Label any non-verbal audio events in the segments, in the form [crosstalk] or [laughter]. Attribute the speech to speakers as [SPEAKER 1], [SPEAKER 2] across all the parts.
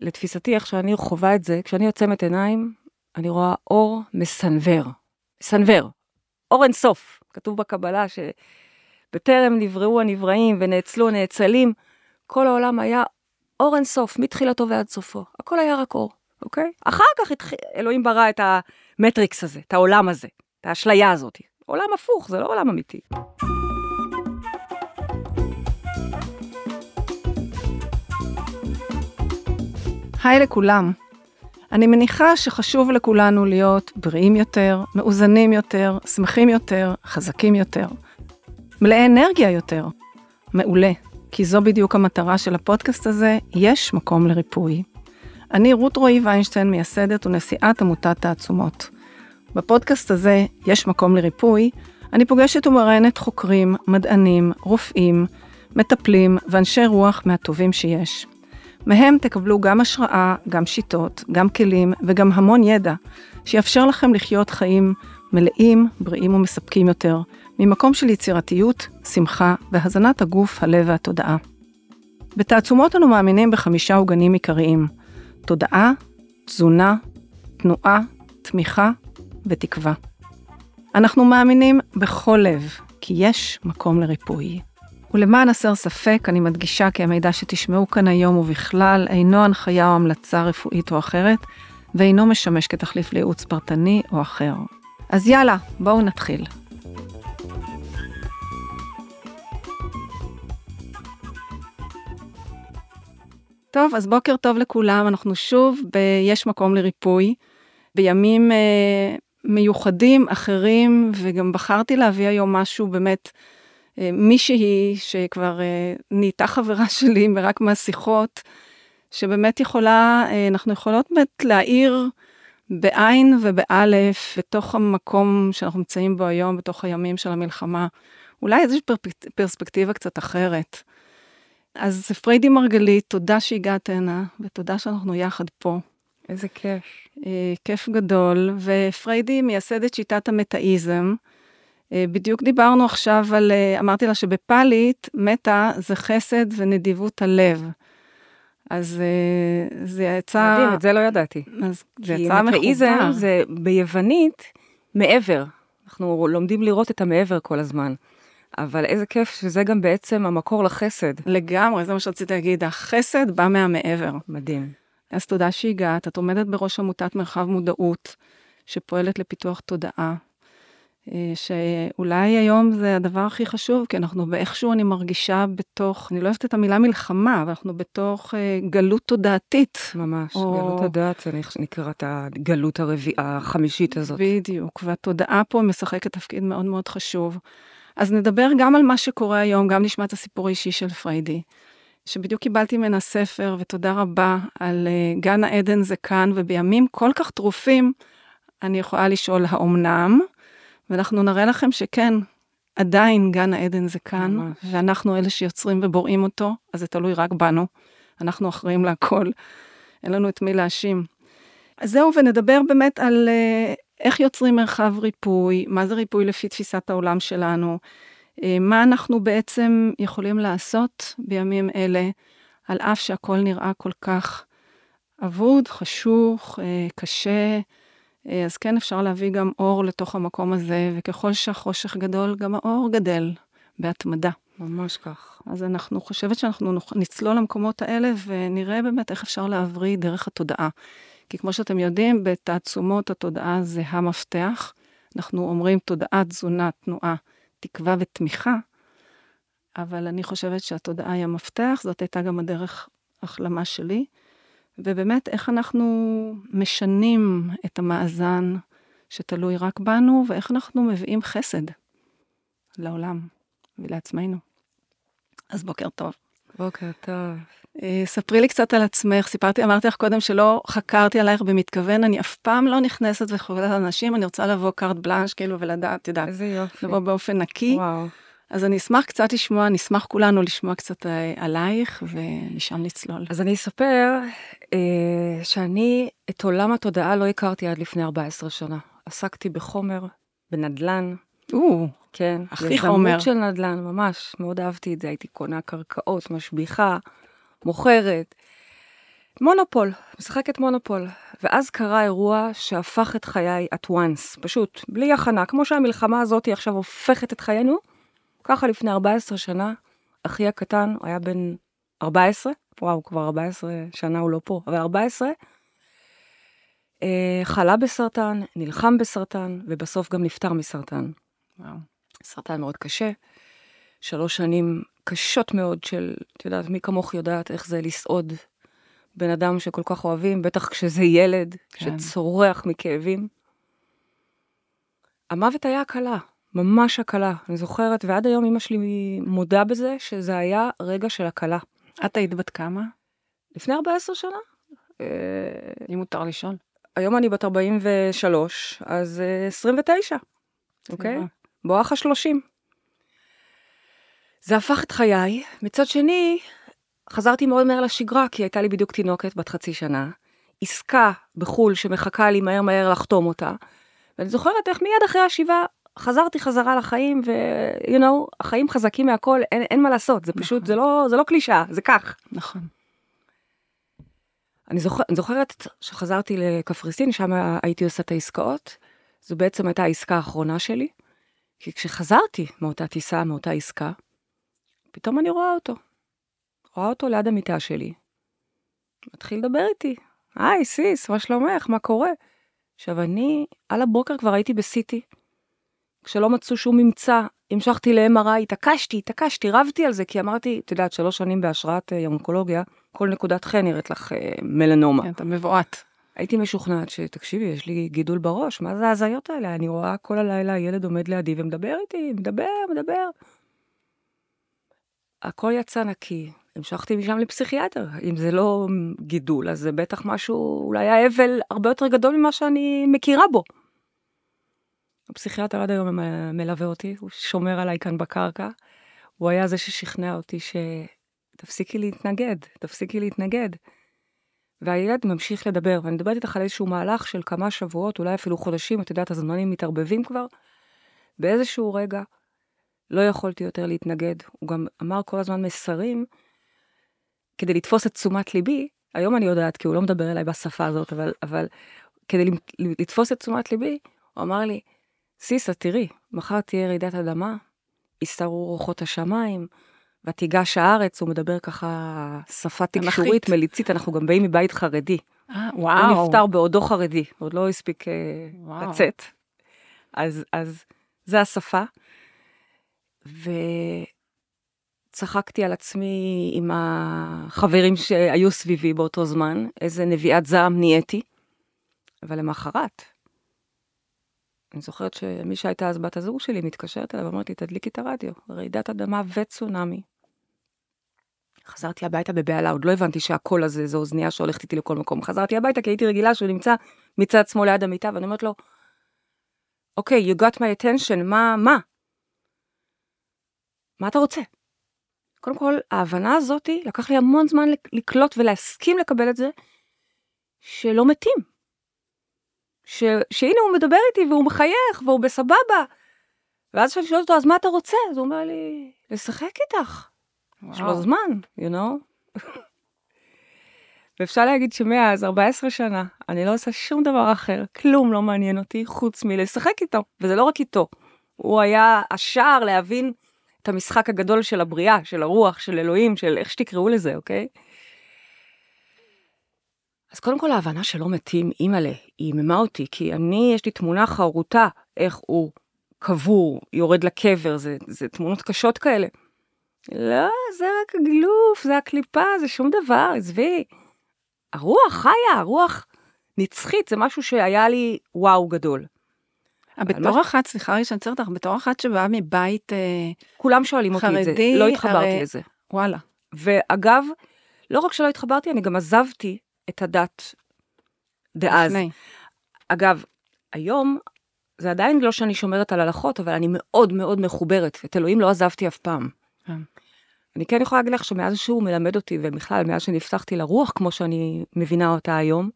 [SPEAKER 1] לתפיסתי, איך שאני חווה את זה, כשאני עוצמת עיניים, אני רואה אור מסנוור. מסנוור. אור אינסוף. כתוב בקבלה שבטרם נבראו הנבראים ונאצלו הנאצלים, כל העולם היה אור אינסוף, מתחילתו ועד סופו. הכל היה רק אור, אוקיי? אחר כך התח... אלוהים ברא את המטריקס הזה, את העולם הזה, את האשליה הזאת. עולם הפוך, זה לא עולם אמיתי.
[SPEAKER 2] היי לכולם. אני מניחה שחשוב לכולנו להיות בריאים יותר, מאוזנים יותר, שמחים יותר, חזקים יותר. מלאי אנרגיה יותר. מעולה, כי זו בדיוק המטרה של הפודקאסט הזה, יש מקום לריפוי. אני רות רועי ויינשטיין, מייסדת ונשיאת עמותת תעצומות. בפודקאסט הזה, יש מקום לריפוי, אני פוגשת ומראיינת חוקרים, מדענים, רופאים, מטפלים ואנשי רוח מהטובים שיש. מהם תקבלו גם השראה, גם שיטות, גם כלים וגם המון ידע, שיאפשר לכם לחיות חיים מלאים, בריאים ומספקים יותר, ממקום של יצירתיות, שמחה והזנת הגוף, הלב והתודעה. בתעצומות אנו מאמינים בחמישה עוגנים עיקריים תודעה, תזונה, תנועה, תמיכה ותקווה. אנחנו מאמינים בכל לב כי יש מקום לריפוי. ולמען הסר ספק, אני מדגישה כי המידע שתשמעו כאן היום ובכלל אינו הנחיה או המלצה רפואית או אחרת, ואינו משמש כתחליף לייעוץ פרטני או אחר. אז יאללה, בואו נתחיל. טוב, אז בוקר טוב לכולם, אנחנו שוב ב"יש מקום לריפוי", בימים אה, מיוחדים אחרים, וגם בחרתי להביא היום משהו באמת מישהי שכבר אה, נהייתה חברה [laughs] שלי רק מהשיחות, שבאמת יכולה, אה, אנחנו יכולות באמת להאיר בעין ובאלף, בתוך המקום שאנחנו נמצאים בו היום, בתוך הימים של המלחמה, אולי איזושהי פרספקטיבה קצת אחרת. אז פריידי מרגלית, תודה שהגעת הנה, ותודה שאנחנו יחד פה.
[SPEAKER 1] איזה כיף.
[SPEAKER 2] כיף גדול, ופריידי מייסדת שיטת המטאיזם. אה, בדיוק דיברנו עכשיו על, אה, אמרתי לה שבפאלית, מטה זה חסד ונדיבות הלב. אז אה, זה יצא...
[SPEAKER 1] מדהים, את זה לא ידעתי.
[SPEAKER 2] אז זה יצא מחובר. כי
[SPEAKER 1] זה ביוונית מעבר. אנחנו לומדים לראות את המעבר כל הזמן. אבל איזה כיף שזה גם בעצם המקור לחסד.
[SPEAKER 2] לגמרי, זה מה שרציתי להגיד, החסד בא מהמעבר.
[SPEAKER 1] מדהים.
[SPEAKER 2] אז תודה שהגעת, את עומדת בראש עמותת מרחב מודעות, שפועלת לפיתוח תודעה שאולי היום זה הדבר הכי חשוב, כי אנחנו באיכשהו, אני מרגישה בתוך, אני לא אוהבת את המילה מלחמה, אבל אנחנו בתוך אה, גלות תודעתית.
[SPEAKER 1] ממש, או... גלות הדעת, זה נקראת הגלות הרביעה, החמישית הזאת.
[SPEAKER 2] בדיוק, והתודעה פה משחקת תפקיד מאוד מאוד חשוב. אז נדבר גם על מה שקורה היום, גם נשמע את הסיפור האישי של פריידי, שבדיוק קיבלתי ממנה ספר, ותודה רבה על uh, גן העדן זה כאן, ובימים כל כך טרופים, אני יכולה לשאול, האומנם? ואנחנו נראה לכם שכן, עדיין גן העדן זה כאן, ממש. ואנחנו אלה שיוצרים ובוראים אותו, אז זה תלוי רק בנו. אנחנו אחראים להכל, אין לנו את מי להאשים. אז זהו, ונדבר באמת על uh, איך יוצרים מרחב ריפוי, מה זה ריפוי לפי תפיסת העולם שלנו, uh, מה אנחנו בעצם יכולים לעשות בימים אלה, על אף שהכל נראה כל כך אבוד, חשוך, uh, קשה, אה, אז כן אפשר להביא גם אור לתוך המקום הזה, וככל שהחושך גדול, גם האור גדל בהתמדה.
[SPEAKER 1] ממש כך.
[SPEAKER 2] אז אנחנו חושבת שאנחנו נצלול למקומות האלה ונראה באמת איך אפשר להבריא דרך התודעה. כי כמו שאתם יודעים, בתעצומות התודעה זה המפתח. אנחנו אומרים תודעה, תזונה, תנועה, תקווה ותמיכה, אבל אני חושבת שהתודעה היא המפתח, זאת הייתה גם הדרך החלמה שלי. ובאמת איך אנחנו משנים את המאזן שתלוי רק בנו, ואיך אנחנו מביאים חסד לעולם ולעצמנו. אז בוקר טוב.
[SPEAKER 1] בוקר טוב.
[SPEAKER 2] אה, ספרי לי קצת על עצמך, סיפרתי, אמרתי לך קודם שלא חקרתי עלייך במתכוון, אני אף פעם לא נכנסת וחוקרת על אנשים, אני רוצה לבוא קארט בלאנש, כאילו, ולדעת, את יודעת,
[SPEAKER 1] איזה יופי.
[SPEAKER 2] לבוא באופן נקי.
[SPEAKER 1] וואו.
[SPEAKER 2] אז אני אשמח קצת לשמוע, נשמח כולנו לשמוע קצת אה, עלייך, ומשם לצלול.
[SPEAKER 1] אז אני אספר אה, שאני את עולם התודעה לא הכרתי עד לפני 14 שנה. עסקתי בחומר, בנדלן.
[SPEAKER 2] או,
[SPEAKER 1] כן,
[SPEAKER 2] הכי חומר.
[SPEAKER 1] יזמות של נדל"ן, ממש, מאוד אהבתי את זה, הייתי קונה קרקעות, משביחה, מוכרת. מונופול, משחקת מונופול. ואז קרה אירוע שהפך את חיי at once, פשוט, בלי הכנה. כמו שהמלחמה הזאת עכשיו הופכת את חיינו, ככה לפני 14 שנה, אחי הקטן היה בן 14, וואו, כבר 14 שנה הוא לא פה, אבל 14, אה, חלה בסרטן, נלחם בסרטן, ובסוף גם נפטר מסרטן.
[SPEAKER 2] וואו.
[SPEAKER 1] סרטן מאוד קשה, שלוש שנים קשות מאוד של, את יודעת, מי כמוך יודעת איך זה לסעוד בן אדם שכל כך אוהבים, בטח כשזה ילד,
[SPEAKER 2] כן.
[SPEAKER 1] שצורח מכאבים. המוות היה הקלה, ממש הקלה. אני זוכרת, ועד היום אמא שלי מודה בזה, שזה היה רגע של הקלה.
[SPEAKER 2] את היית בת כמה?
[SPEAKER 1] לפני 14 שנה? אה,
[SPEAKER 2] אם מותר לשאול.
[SPEAKER 1] היום אני בת 43, אז אה, 29, אוקיי?
[SPEAKER 2] סביבה.
[SPEAKER 1] בואך השלושים. זה הפך את חיי. מצד שני, חזרתי מאוד מהר לשגרה, כי הייתה לי בדיוק תינוקת בת חצי שנה, עסקה בחו"ל שמחכה לי מהר מהר לחתום אותה, ואני זוכרת איך מיד אחרי השבעה חזרתי חזרה לחיים, ו- you know, החיים חזקים מהכל, אין, אין מה לעשות, זה פשוט,
[SPEAKER 2] נכון.
[SPEAKER 1] זה לא, זה לא קלישאה, זה כך.
[SPEAKER 2] נכון.
[SPEAKER 1] אני, זוכר, אני זוכרת שחזרתי לקפריסין, שם הייתי עושה את העסקאות. זו בעצם הייתה העסקה האחרונה שלי. כי כשחזרתי מאותה טיסה, מאותה עסקה, פתאום אני רואה אותו. רואה אותו ליד המיטה שלי. מתחיל לדבר איתי. היי, סיס, מה שלומך? מה קורה? עכשיו, אני על הבוקר כבר הייתי בסיטי. כשלא מצאו שום ממצא, המשכתי ל-MRI, התעקשתי, התעקשתי, רבתי על זה, כי אמרתי, את יודעת, שלוש שנים בהשראת אה, אונקולוגיה, כל נקודת חן נראית לך אה, מלנומה.
[SPEAKER 2] כן, אתה מבועת.
[SPEAKER 1] הייתי משוכנעת שתקשיבי, יש לי גידול בראש, מה זה ההזיות האלה? אני רואה כל הלילה ילד עומד לידי ומדבר איתי, מדבר, מדבר. הכל יצא נקי. המשכתי משם לפסיכיאטר. אם זה לא גידול, אז זה בטח משהו, אולי האבל הרבה יותר גדול ממה שאני מכירה בו. הפסיכיאטר עד היום מלווה אותי, הוא שומר עליי כאן בקרקע. הוא היה זה ששכנע אותי שתפסיקי להתנגד, תפסיקי להתנגד. והילד ממשיך לדבר, ואני מדברת איתך על איזשהו מהלך של כמה שבועות, אולי אפילו חודשים, את יודעת, הזמנים מתערבבים כבר. באיזשהו רגע לא יכולתי יותר להתנגד. הוא גם אמר כל הזמן מסרים כדי לתפוס את תשומת ליבי. היום אני יודעת, כי הוא לא מדבר אליי בשפה הזאת, אבל, אבל כדי לתפוס את תשומת ליבי, הוא אמר לי, סיסה, תראי, מחר תהיה רעידת אדמה, יסתרו רוחות השמיים, ותיגש הארץ, הוא מדבר ככה שפה תקשורית,
[SPEAKER 2] תנ"כית.
[SPEAKER 1] מליצית, אנחנו גם באים מבית חרדי.
[SPEAKER 2] אה,
[SPEAKER 1] הוא
[SPEAKER 2] וואו.
[SPEAKER 1] נפטר בעודו חרדי, עוד לא הספיק אה,
[SPEAKER 2] וואו.
[SPEAKER 1] לצאת. אז, אז זה השפה. וצחקתי על עצמי עם החברים שהיו סביבי באותו זמן, איזה נביאת זעם נהייתי. אבל למחרת, אני זוכרת שמי שהייתה אז בת הזוג שלי מתקשרת אליי ואומרת לי, תדליקי את הרדיו, רעידת אדמה וצונאמי. חזרתי הביתה בבהלה, עוד לא הבנתי שהקול הזה זו אוזנייה שהולכת איתי לכל מקום. חזרתי הביתה כי הייתי רגילה שהוא נמצא מצד שמאל ליד המיטה, ואני אומרת לו, אוקיי, you got my attention, מה, מה? מה אתה רוצה? קודם כל, ההבנה הזאתי, לקח לי המון זמן לק- לקלוט ולהסכים לקבל את זה, שלא מתים. ש, שהנה הוא מדבר איתי והוא מחייך והוא בסבבה. ואז כשאני שואלת אותו, אז מה אתה רוצה? אז הוא אומר לי, לשחק איתך. יש לו
[SPEAKER 2] וואו.
[SPEAKER 1] זמן, you know? [laughs] ואפשר להגיד שמאז 14 שנה, אני לא עושה שום דבר אחר, כלום לא מעניין אותי חוץ מלשחק איתו. וזה לא רק איתו, הוא היה השער להבין את המשחק הגדול של הבריאה, של הרוח, של אלוהים, של איך שתקראו לזה, אוקיי? אז קודם כל ההבנה שלא מתים, אימא'לה, היא עיממה אותי, כי אני, יש לי תמונה חרוטה, איך הוא קבור, יורד לקבר, זה, זה תמונות קשות כאלה. לא, זה רק גילוף, זה הקליפה, זה שום דבר, עזבי. הרוח חיה, הרוח נצחית, זה משהו שהיה לי וואו גדול.
[SPEAKER 2] אה, בתור
[SPEAKER 1] מה-
[SPEAKER 2] אחת, סליחה רגע שאני עוצרת אותך, בתור אחת שבאה מבית, אה,
[SPEAKER 1] כולם שואלים אותי את זה,
[SPEAKER 2] חרדי,
[SPEAKER 1] לא התחברתי
[SPEAKER 2] הרי-
[SPEAKER 1] לזה.
[SPEAKER 2] וואלה.
[SPEAKER 1] ואגב, לא רק שלא התחברתי, אני גם עזבתי את הדת דאז.
[SPEAKER 2] לפני.
[SPEAKER 1] אגב, היום, זה עדיין לא שאני שומרת על הלכות, אבל אני מאוד מאוד מחוברת. את אלוהים לא עזבתי אף פעם.
[SPEAKER 2] כן.
[SPEAKER 1] אני כן יכולה להגיד לך שמאז שהוא מלמד אותי, ובכלל, מאז שנפתחתי לרוח כמו שאני מבינה אותה היום,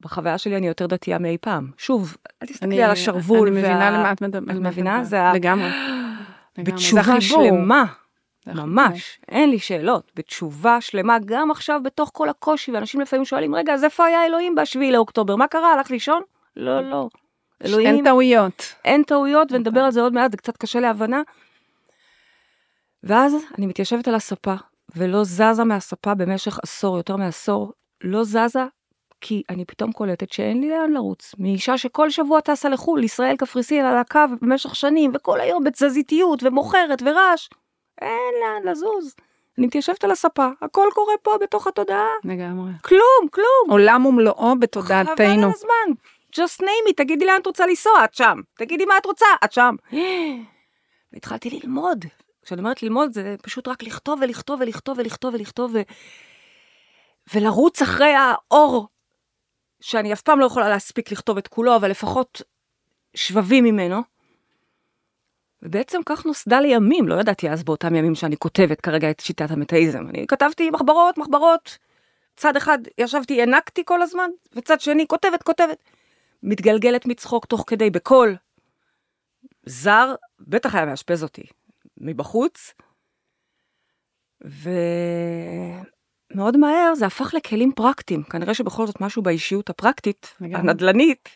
[SPEAKER 1] בחוויה שלי אני יותר דתייה מאי פעם. שוב, אל תסתכלי
[SPEAKER 2] אני-
[SPEAKER 1] על השרוול.
[SPEAKER 2] אני מבינה
[SPEAKER 1] וה-
[SPEAKER 2] למה את מדברת.
[SPEAKER 1] את מבינה? זה ה-
[SPEAKER 2] לגמרי.
[SPEAKER 1] בתשובה. שלמה. ממש, אין לי שאלות, בתשובה שלמה, גם עכשיו בתוך כל הקושי, ואנשים לפעמים שואלים, רגע, אז איפה היה אלוהים ב-7 לאוקטובר? מה קרה, הלך לישון? לא, לא.
[SPEAKER 2] אלוהים... אין טעויות.
[SPEAKER 1] אין טעויות, ונדבר על זה עוד מעט, זה קצת קשה להבנה. ואז אני מתיישבת על הספה, ולא זזה מהספה במשך עשור, יותר מעשור, לא זזה, כי אני פתאום קולטת שאין לי לאן לרוץ. מאישה שכל שבוע טסה לחו"ל, ישראל קפריסין על הקו במשך שנים, וכל היום בתזזיתיות, ומוכרת, ורעש. אין לאן לזוז. אני מתיישבת על הספה, הכל קורה פה בתוך התודעה.
[SPEAKER 2] לגמרי.
[SPEAKER 1] כלום, כלום.
[SPEAKER 2] עולם ומלואו בתודעתנו. חבל
[SPEAKER 1] על הזמן. just name it, תגידי לאן את רוצה לנסוע, את שם. תגידי מה את רוצה, את שם. והתחלתי ללמוד. כשאני אומרת ללמוד זה פשוט רק לכתוב ולכתוב ולכתוב ולכתוב ולכתוב ו... ולרוץ אחרי האור, שאני אף פעם לא יכולה להספיק לכתוב את כולו, אבל לפחות שבבים ממנו. ובעצם כך נוסדה לי ימים, לא ידעתי אז באותם ימים שאני כותבת כרגע את שיטת המטאיזם. אני כתבתי מחברות, מחברות. צד אחד ישבתי, הענקתי כל הזמן, וצד שני כותבת, כותבת. מתגלגלת מצחוק תוך כדי בקול. זר, בטח היה מאשפז אותי. מבחוץ. ומאוד מהר זה הפך לכלים פרקטיים. כנראה שבכל זאת משהו באישיות הפרקטית, הנדל"נית,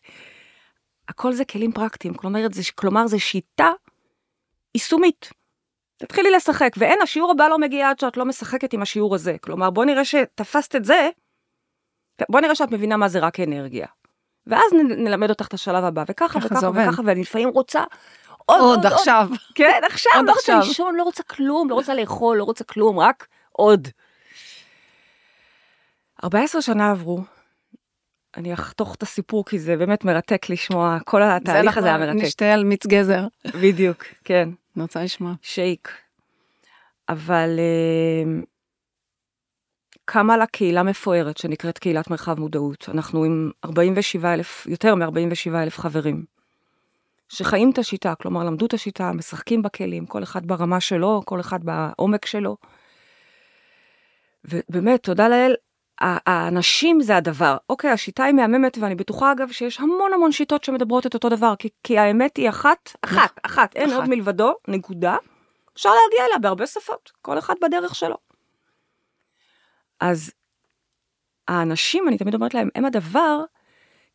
[SPEAKER 1] הכל זה כלים פרקטיים. כלומר, זה, כלומר, זה שיטה יישומית. תתחילי לשחק, ואין, השיעור הבא לא מגיע עד שאת לא משחקת עם השיעור הזה. כלומר, בוא נראה שתפסת את זה, בוא נראה שאת מבינה מה זה רק אנרגיה. ואז נלמד אותך את השלב הבא, וככה וככה וככה, ואני לפעמים רוצה
[SPEAKER 2] עוד, עוד, עוד עכשיו.
[SPEAKER 1] עוד. כן, עכשיו, עוד לא עכשיו. רוצה לישון, לא רוצה כלום, לא רוצה לאכול, לא רוצה כלום, רק עוד. 14 שנה עברו, אני אחתוך את הסיפור כי זה באמת מרתק לשמוע, כל התהליך הזה היה מרתק.
[SPEAKER 2] נשתה על מיץ גזר.
[SPEAKER 1] בדיוק, כן.
[SPEAKER 2] אני רוצה לשמוע.
[SPEAKER 1] שייק. אבל uh, קמה לה קהילה מפוארת שנקראת קהילת מרחב מודעות. אנחנו עם 47 אלף, יותר מ-47 אלף חברים. שחיים את השיטה, כלומר למדו את השיטה, משחקים בכלים, כל אחד ברמה שלו, כל אחד בעומק שלו. ובאמת, תודה לאל, האנשים זה הדבר. אוקיי, השיטה היא מהממת, ואני בטוחה אגב שיש המון המון שיטות שמדברות את אותו דבר, כי, כי האמת היא אחת, אחת, אחת, אין אחת. עוד מלבדו, נקודה. אפשר להגיע אליה בהרבה שפות, כל אחד בדרך שלו. אז האנשים, אני תמיד אומרת להם, הם הדבר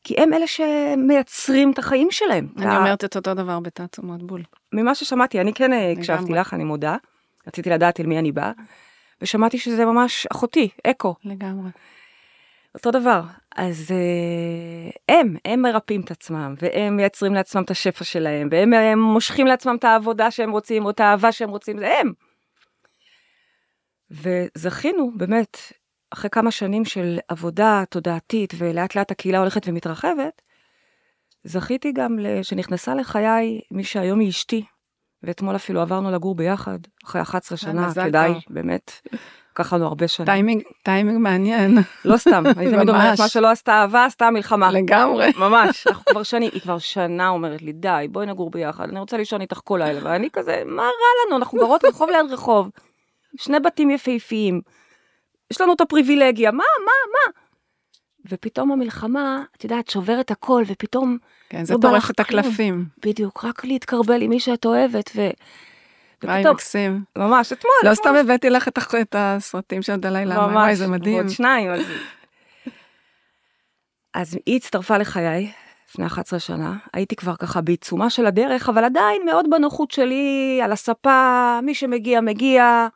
[SPEAKER 1] כי הם אלה שמייצרים את החיים שלהם.
[SPEAKER 2] אני אומרת את אותו דבר בתעצומות בול.
[SPEAKER 1] ממה ששמעתי, אני כן הקשבתי לך, אני מודה. רציתי לדעת אל מי אני באה, ושמעתי שזה ממש אחותי, אקו.
[SPEAKER 2] לגמרי.
[SPEAKER 1] אותו דבר. אז אה, הם, הם מרפאים את עצמם, והם מייצרים לעצמם את השפע שלהם, והם הם מושכים לעצמם את העבודה שהם רוצים, או את האהבה שהם רוצים, זה הם. וזכינו, באמת, אחרי כמה שנים של עבודה תודעתית ולאט לאט הקהילה הולכת ומתרחבת, זכיתי גם שנכנסה לחיי מי שהיום היא אשתי, ואתמול אפילו עברנו לגור ביחד, אחרי 11 שנה, כדאי, באמת, לקח לנו הרבה שנים.
[SPEAKER 2] טיימינג, טיימינג מעניין.
[SPEAKER 1] לא סתם, [laughs] אני תמיד אומרת, מה שלא עשתה אהבה, עשתה מלחמה.
[SPEAKER 2] לגמרי.
[SPEAKER 1] ממש, אנחנו כבר שנים, היא כבר שנה אומרת לי, די, בואי נגור ביחד, אני רוצה לישון איתך כל לילה, ואני כזה, מה רע לנו, אנחנו גרות רחוב ליד רחוב, שני בתים יפהפיים. יש לנו את הפריבילגיה, מה, מה, מה? ופתאום המלחמה, את יודעת, שוברת הכל, ופתאום...
[SPEAKER 2] כן, זה לא טורף את הקלפים.
[SPEAKER 1] בדיוק, רק להתקרבל עם מי שאת אוהבת, ו...
[SPEAKER 2] וואי, ופתאום, מקסים.
[SPEAKER 1] ממש, אתמול.
[SPEAKER 2] לא סתם הבאתי לך את, את הסרטים של דלי למה, וואי, זה מדהים.
[SPEAKER 1] ממש, עוד שניים. אז... אז היא הצטרפה לחיי לפני 11 שנה, הייתי כבר ככה בעיצומה של הדרך, אבל עדיין מאוד בנוחות שלי, על הספה, מי שמגיע, מגיע.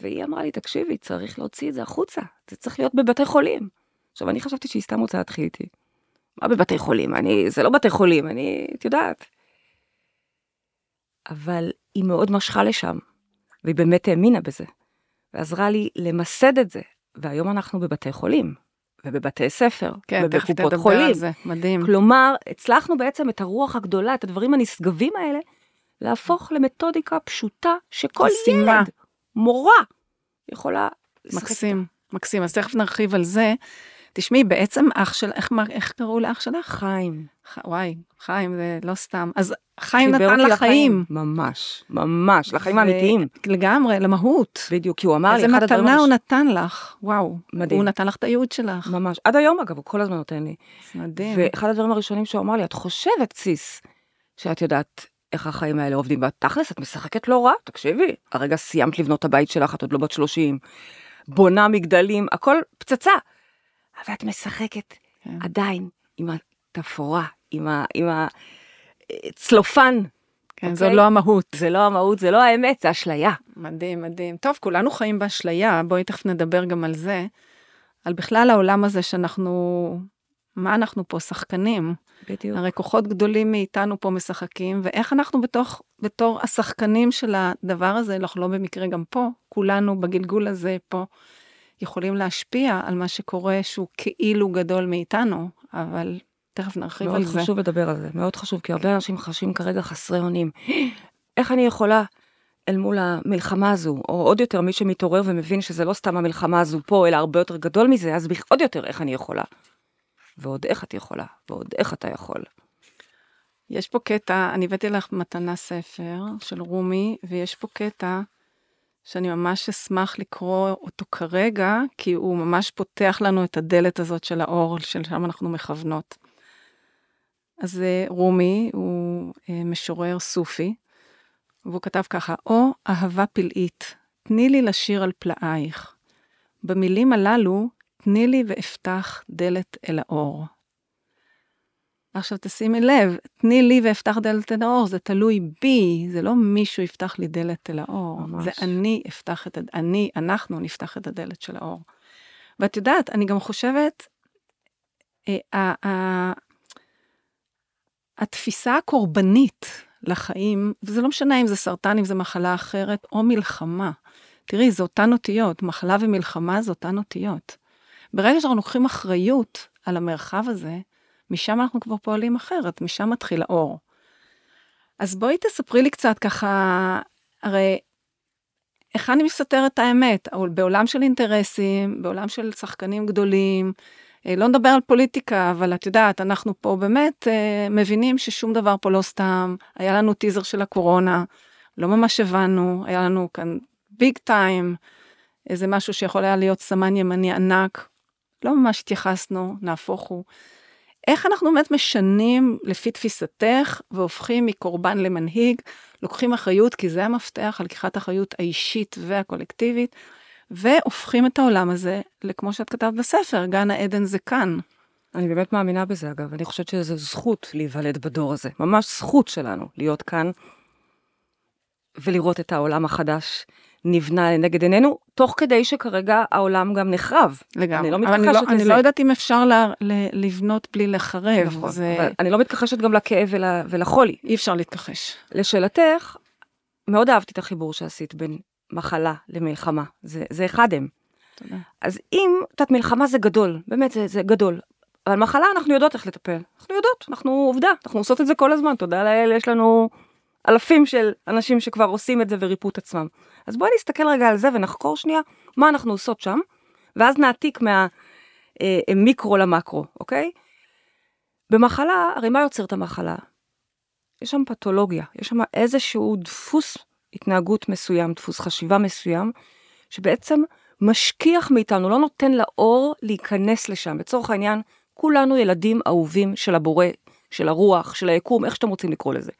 [SPEAKER 1] והיא אמרה לי, תקשיבי, צריך להוציא את זה החוצה, זה צריך להיות בבתי חולים. עכשיו, אני חשבתי שהיא סתם רוצה להתחיל איתי. מה בבתי חולים? אני, זה לא בתי חולים, אני, את יודעת. אבל היא מאוד משכה לשם, והיא באמת האמינה בזה, ועזרה לי למסד את זה, והיום אנחנו בבתי חולים, ובבתי ספר,
[SPEAKER 2] כן, ובקופות חולים. על זה, מדהים.
[SPEAKER 1] כלומר, הצלחנו בעצם את הרוח הגדולה, את הדברים הנשגבים האלה, להפוך למתודיקה פשוטה שכל ילד, מורה, יכולה...
[SPEAKER 2] מקסים, מקסים. אז תכף נרחיב על זה. תשמעי, בעצם אח של, איך, איך קראו לאח שלך?
[SPEAKER 1] חיים.
[SPEAKER 2] ח, וואי, חיים זה לא סתם. אז חיים נתן לחיים.
[SPEAKER 1] ממש, ממש, לחיים האמיתיים.
[SPEAKER 2] לגמרי, למהות.
[SPEAKER 1] בדיוק, כי הוא אמר לי,
[SPEAKER 2] אחד הדברים... איזה מתנה הוא נתן לך, וואו. מדהים. הוא נתן לך את הייעוד שלך.
[SPEAKER 1] ממש, עד היום אגב, הוא כל הזמן נותן לי.
[SPEAKER 2] מדהים.
[SPEAKER 1] ואחד הדברים הראשונים שהוא אמר לי, את חושבת, סיס, שאת יודעת איך החיים האלה עובדים, בתכלס את משחקת לא רע, תקשיבי, הרגע סיימת לבנות את הבית שלך, את עוד לא בת 30, בונה מגדלים, הכל פצצה. אבל את משחקת כן. עדיין עם התפאורה, עם, ה, עם הצלופן.
[SPEAKER 2] כן, okay? זו אוקיי? לא המהות.
[SPEAKER 1] זה לא המהות, זה לא האמת, זה אשליה.
[SPEAKER 2] מדהים, מדהים. טוב, כולנו חיים באשליה, בואי תכף נדבר גם על זה. על בכלל העולם הזה שאנחנו, מה אנחנו פה, שחקנים.
[SPEAKER 1] בדיוק.
[SPEAKER 2] הרי כוחות גדולים מאיתנו פה משחקים, ואיך אנחנו בתוך, בתור השחקנים של הדבר הזה, אנחנו לא במקרה גם פה, כולנו בגלגול הזה פה, יכולים להשפיע על מה שקורה שהוא כאילו גדול מאיתנו, אבל תכף נרחיב על זה.
[SPEAKER 1] מאוד חשוב לדבר על זה, מאוד חשוב, כי הרבה אנשים חשים כרגע חסרי אונים. איך אני יכולה אל מול המלחמה הזו, או עוד יותר מי שמתעורר ומבין שזה לא סתם המלחמה הזו פה, אלא הרבה יותר גדול מזה, אז עוד יותר איך אני יכולה. ועוד איך את יכולה, ועוד איך אתה יכול.
[SPEAKER 2] יש פה קטע, אני הבאתי לך מתנה ספר של רומי, ויש פה קטע שאני ממש אשמח לקרוא אותו כרגע, כי הוא ממש פותח לנו את הדלת הזאת של האור, שלשם אנחנו מכוונות. אז אה, רומי הוא אה, משורר סופי, והוא כתב ככה, או אהבה פלאית, תני לי לשיר על פלאייך. במילים הללו, תני לי ואפתח דלת אל האור. עכשיו תשימי לב, תני לי ואפתח דלת אל האור, זה תלוי בי, זה לא מישהו יפתח לי דלת אל האור, ממש. זה אני אפתח את, אני, אנחנו נפתח את הדלת של האור. ואת יודעת, אני גם חושבת, אה, אה, התפיסה הקורבנית לחיים, וזה לא משנה אם זה סרטן, אם זה מחלה אחרת, או מלחמה. תראי, זה אותן אותיות, מחלה ומלחמה זה אותן אותיות. ברגע שאנחנו לוקחים אחריות על המרחב הזה, משם אנחנו כבר פועלים אחרת, משם מתחיל האור. אז בואי תספרי לי קצת ככה, הרי איך אני מסתתרת האמת? בעולם של אינטרסים, בעולם של שחקנים גדולים, אה, לא נדבר על פוליטיקה, אבל את יודעת, אנחנו פה באמת אה, מבינים ששום דבר פה לא סתם. היה לנו טיזר של הקורונה, לא ממש הבנו, היה לנו כאן ביג טיים, איזה משהו שיכול היה להיות סמן ימני ענק. לא ממש התייחסנו, נהפוך הוא. איך אנחנו באמת משנים לפי תפיסתך והופכים מקורבן למנהיג, לוקחים אחריות, כי זה המפתח על לקיחת אחריות האישית והקולקטיבית, והופכים את העולם הזה לכמו שאת כתבת בספר, גן העדן זה כאן.
[SPEAKER 1] אני באמת מאמינה בזה אגב, אני חושבת שזו זכות להיוולד בדור הזה, ממש זכות שלנו להיות כאן ולראות את העולם החדש נבנה לנגד עינינו, תוך כדי שכרגע העולם גם נחרב.
[SPEAKER 2] לגמרי. אני לא מתכחשת אני לא, לזה. אני לא יודעת אם אפשר לה, ל, לבנות בלי לחרב.
[SPEAKER 1] נכון, זה... אבל אני לא מתכחשת גם לכאב ול, ולחולי.
[SPEAKER 2] אי אפשר להתכחש.
[SPEAKER 1] לשאלתך, מאוד אהבתי את החיבור שעשית בין מחלה למלחמה, זה, זה אחד הם. תודה. אז אם, את יודעת, מלחמה זה גדול, באמת זה, זה גדול. אבל מחלה אנחנו יודעות איך לטפל, אנחנו יודעות, אנחנו עובדה, אנחנו עושות את זה כל הזמן, תודה לאל, יש לנו אלפים של אנשים שכבר עושים את זה וריפו את עצמם. אז בואי נסתכל רגע על זה ונחקור שנייה מה אנחנו עושות שם, ואז נעתיק מהמיקרו אה, למקרו, אוקיי? במחלה, הרי מה יוצר את המחלה? יש שם פתולוגיה, יש שם איזשהו דפוס התנהגות מסוים, דפוס חשיבה מסוים, שבעצם משכיח מאיתנו, לא נותן לאור להיכנס לשם. לצורך העניין, כולנו ילדים אהובים של הבורא, של הרוח, של היקום, איך שאתם רוצים לקרוא לזה.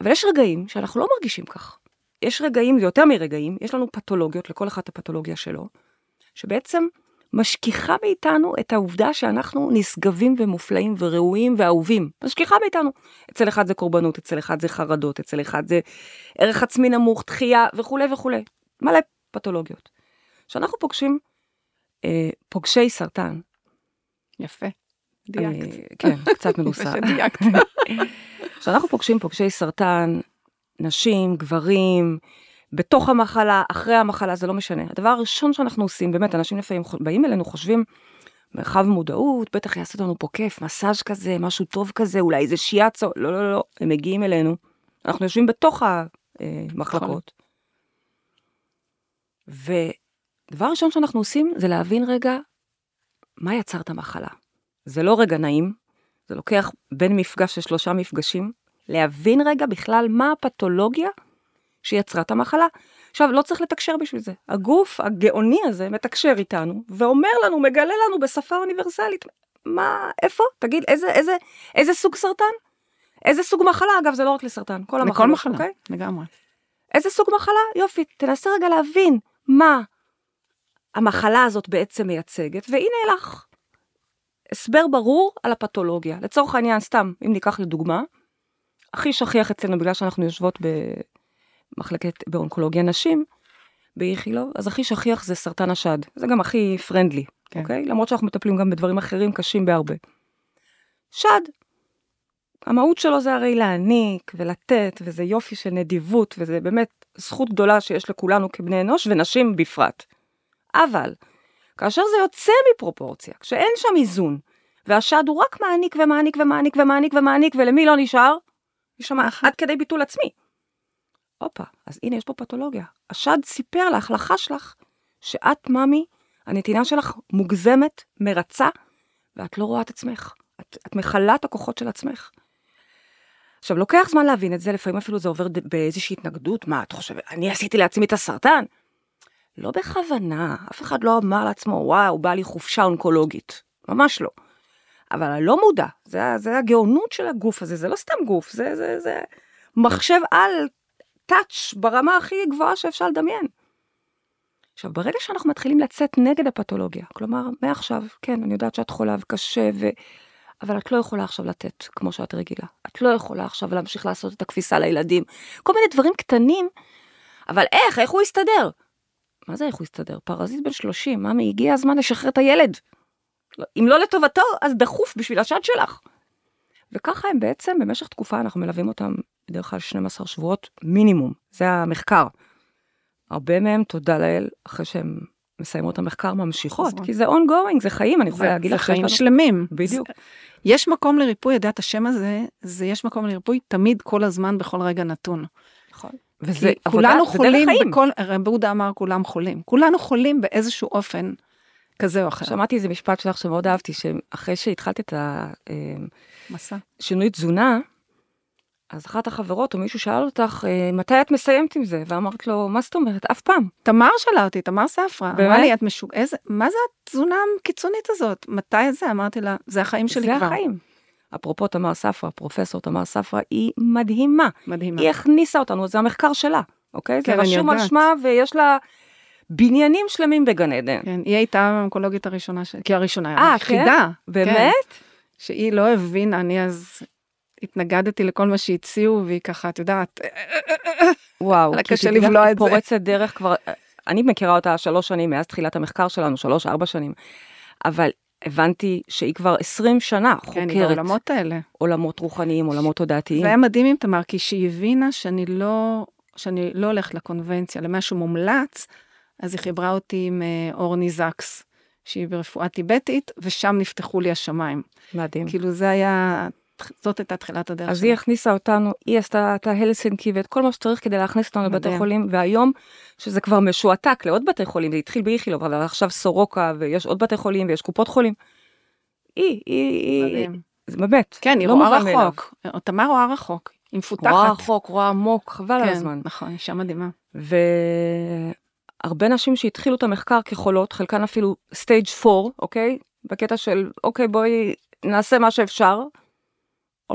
[SPEAKER 1] אבל יש רגעים שאנחנו לא מרגישים כך. יש רגעים, זה יותר מרגעים, יש לנו פתולוגיות, לכל אחד הפתולוגיה שלו, שבעצם משכיחה מאיתנו את העובדה שאנחנו נשגבים ומופלאים וראויים ואהובים. משכיחה מאיתנו. אצל אחד זה קורבנות, אצל אחד זה חרדות, אצל אחד זה ערך עצמי נמוך, דחייה וכולי וכולי. מלא פתולוגיות. כשאנחנו פוגשים אה, פוגשי סרטן.
[SPEAKER 2] יפה. דייקת.
[SPEAKER 1] אני, כן, קצת [laughs] מנוסה. [laughs] כשאנחנו פוגשים פוגשי סרטן, נשים, גברים, בתוך המחלה, אחרי המחלה, זה לא משנה. הדבר הראשון שאנחנו עושים, באמת, אנשים לפעמים באים אלינו, חושבים, מרחב מודעות, בטח יעשו לנו פה כיף, מסאז' כזה, משהו טוב כזה, אולי איזה שיאצו, לא, לא, לא, הם מגיעים אלינו, אנחנו יושבים בתוך המחלקות. ודבר ראשון שאנחנו עושים זה להבין רגע מה יצר את המחלה. זה לא רגע נעים, זה לוקח בין מפגש לשלושה מפגשים, להבין רגע בכלל מה הפתולוגיה שיצרה את המחלה. עכשיו, לא צריך לתקשר בשביל זה. הגוף הגאוני הזה מתקשר איתנו ואומר לנו, מגלה לנו בשפה אוניברסלית, מה, איפה? תגיד, איזה, איזה, איזה סוג סרטן? איזה סוג מחלה? אגב, זה לא רק לסרטן, כל המחלות,
[SPEAKER 2] לכל מחלה,
[SPEAKER 1] אוקיי?
[SPEAKER 2] לגמרי.
[SPEAKER 1] איזה סוג מחלה? יופי, תנסה רגע להבין מה המחלה הזאת בעצם מייצגת, והנה לך הסבר ברור על הפתולוגיה. לצורך העניין, סתם, אם ניקח לדוגמה, הכי שכיח אצלנו, בגלל שאנחנו יושבות במחלקת, באונקולוגיה נשים, באיכילוב, אז הכי שכיח זה סרטן השד. זה גם הכי פרנדלי,
[SPEAKER 2] כן.
[SPEAKER 1] אוקיי? למרות שאנחנו מטפלים גם בדברים אחרים קשים בהרבה. שד, המהות שלו זה הרי להעניק ולתת, וזה יופי של נדיבות, וזה באמת זכות גדולה שיש לכולנו כבני אנוש, ונשים בפרט. אבל, כאשר זה יוצא מפרופורציה, כשאין שם איזון, והשד הוא רק מעניק ומעניק ומעניק ומעניק ומעניק, ולמי לא נשאר? יש שם עד כדי ביטול עצמי. הופה, אז הנה יש פה פתולוגיה. השד סיפר לך, לחש לך, שאת, ממי, הנתינה שלך מוגזמת, מרצה, ואת לא רואה את עצמך. את, את מכלה את הכוחות של עצמך. עכשיו, לוקח זמן להבין את זה, לפעמים אפילו זה עובר באיזושהי התנגדות. מה, את חושבת, אני עשיתי לעצמי את הסרטן? לא בכוונה, אף אחד לא אמר לעצמו, וואו, בא לי חופשה אונקולוגית. ממש לא. אבל הלא מודע, זה, זה הגאונות של הגוף הזה, זה לא סתם גוף, זה, זה, זה מחשב על טאץ' ברמה הכי גבוהה שאפשר לדמיין. עכשיו, ברגע שאנחנו מתחילים לצאת נגד הפתולוגיה, כלומר, מעכשיו, כן, אני יודעת שאת חולה וקשה, ו... אבל את לא יכולה עכשיו לתת כמו שאת רגילה. את לא יכולה עכשיו להמשיך לעשות את הכביסה לילדים. כל מיני דברים קטנים, אבל איך, איך הוא יסתדר? מה זה איך הוא יסתדר? פרזיט בן 30, ממי, הגיע הזמן לשחרר את הילד. אם לא לטובתו, אז דחוף בשביל השד שלך. וככה הם בעצם, במשך תקופה אנחנו מלווים אותם בדרך כלל 12 שבועות מינימום, זה המחקר. הרבה מהם, תודה לאל, אחרי שהם מסיימות את המחקר, ממשיכות,
[SPEAKER 2] חוזרות.
[SPEAKER 1] כי זה ongoing, זה חיים, אני יכולה
[SPEAKER 2] זה,
[SPEAKER 1] להגיד
[SPEAKER 2] זה
[SPEAKER 1] לך שיש
[SPEAKER 2] חיים שלמים.
[SPEAKER 1] בדיוק. [laughs]
[SPEAKER 2] יש מקום לריפוי, יודעת, השם הזה, זה יש מקום לריפוי תמיד, כל הזמן, בכל רגע נתון.
[SPEAKER 1] נכון. וזה עבודה,
[SPEAKER 2] כולנו
[SPEAKER 1] זה דרך
[SPEAKER 2] חולים
[SPEAKER 1] חיים.
[SPEAKER 2] בכל, רב בודה אמר כולם חולים. כולנו חולים באיזשהו אופן כזה או אחר.
[SPEAKER 1] שמעתי איזה משפט שלך שמאוד אהבתי, שאחרי שהתחלת את. השינוי תזונה, אז אחת החברות או מישהו שאל אותך, "אה, מתי את מסיימת עם זה? ואמרת לו, מה זאת אומרת? אף פעם.
[SPEAKER 2] תמר שאלה אותי, תמר ספרא, אמרה
[SPEAKER 1] באמת?
[SPEAKER 2] לי, את משוג... איזה, מה זה התזונה הקיצונית הזאת? מתי זה? אמרתי לה, זה החיים שלי
[SPEAKER 1] זה
[SPEAKER 2] כבר.
[SPEAKER 1] החיים. אפרופו תמר ספרא, פרופסור תמר ספרא, היא מדהימה.
[SPEAKER 2] מדהימה.
[SPEAKER 1] היא הכניסה אותנו, זה המחקר שלה, אוקיי?
[SPEAKER 2] כן,
[SPEAKER 1] זה רשום על. שמה ויש לה בניינים שלמים בגן עדן.
[SPEAKER 2] כן, היא הייתה האונקולוגית הראשונה, ש... כי הראשונה,
[SPEAKER 1] אה,
[SPEAKER 2] היחידה.
[SPEAKER 1] באמת?
[SPEAKER 2] כן, שהיא לא הבינה, אני אז התנגדתי לכל מה שהציעו, והיא ככה, את יודעת,
[SPEAKER 1] וואו.
[SPEAKER 2] קשה לבלוע
[SPEAKER 1] היא
[SPEAKER 2] את זה.
[SPEAKER 1] פורצת דרך כבר, אני מכירה אותה שלוש שנים מאז תחילת המחקר שלנו, שלוש, ארבע שנים. אבל הבנתי שהיא כבר 20 שנה
[SPEAKER 2] כן, היא
[SPEAKER 1] חוקרת
[SPEAKER 2] בעולמות האלה.
[SPEAKER 1] עולמות רוחניים, עולמות תודעתיים.
[SPEAKER 2] זה היה מדהים עם תמר, כי שהיא הבינה שאני לא, שאני לא הולכת לקונבנציה, למשהו מומלץ, אז היא חיברה אותי עם אה, אורני זקס, שהיא ברפואה טיבטית, ושם נפתחו לי השמיים.
[SPEAKER 1] מדהים.
[SPEAKER 2] כאילו זה היה, זאת הייתה תחילת הדרך
[SPEAKER 1] אז
[SPEAKER 2] שלי.
[SPEAKER 1] היא הכניסה אותנו, היא עשתה את ההלסינקי ואת כל מה שצריך כדי להכניס אותנו לבתי. חולים, והיום, שזה כבר משועתק לעוד בתי חולים, זה התחיל באיכילוב, אבל עכשיו סורוקה, ויש עוד בתי חולים, ויש קופות חולים. היא, היא, היא,
[SPEAKER 2] מדהים.
[SPEAKER 1] זה באמת,
[SPEAKER 2] כן, היא
[SPEAKER 1] לא
[SPEAKER 2] רואה. רחוק. תמר רואה רחוק, היא מפותחת.
[SPEAKER 1] רואה רחוק, רואה עמוק, חבל על
[SPEAKER 2] כן,
[SPEAKER 1] הזמן.
[SPEAKER 2] נכון, אישה מדהימה.
[SPEAKER 1] והרבה נשים שהתחילו את המחקר כחולות, חלקן אפילו סטייג' 4, אוקיי? בקטע של, אוקיי, בואי נעשה מה שאפשר,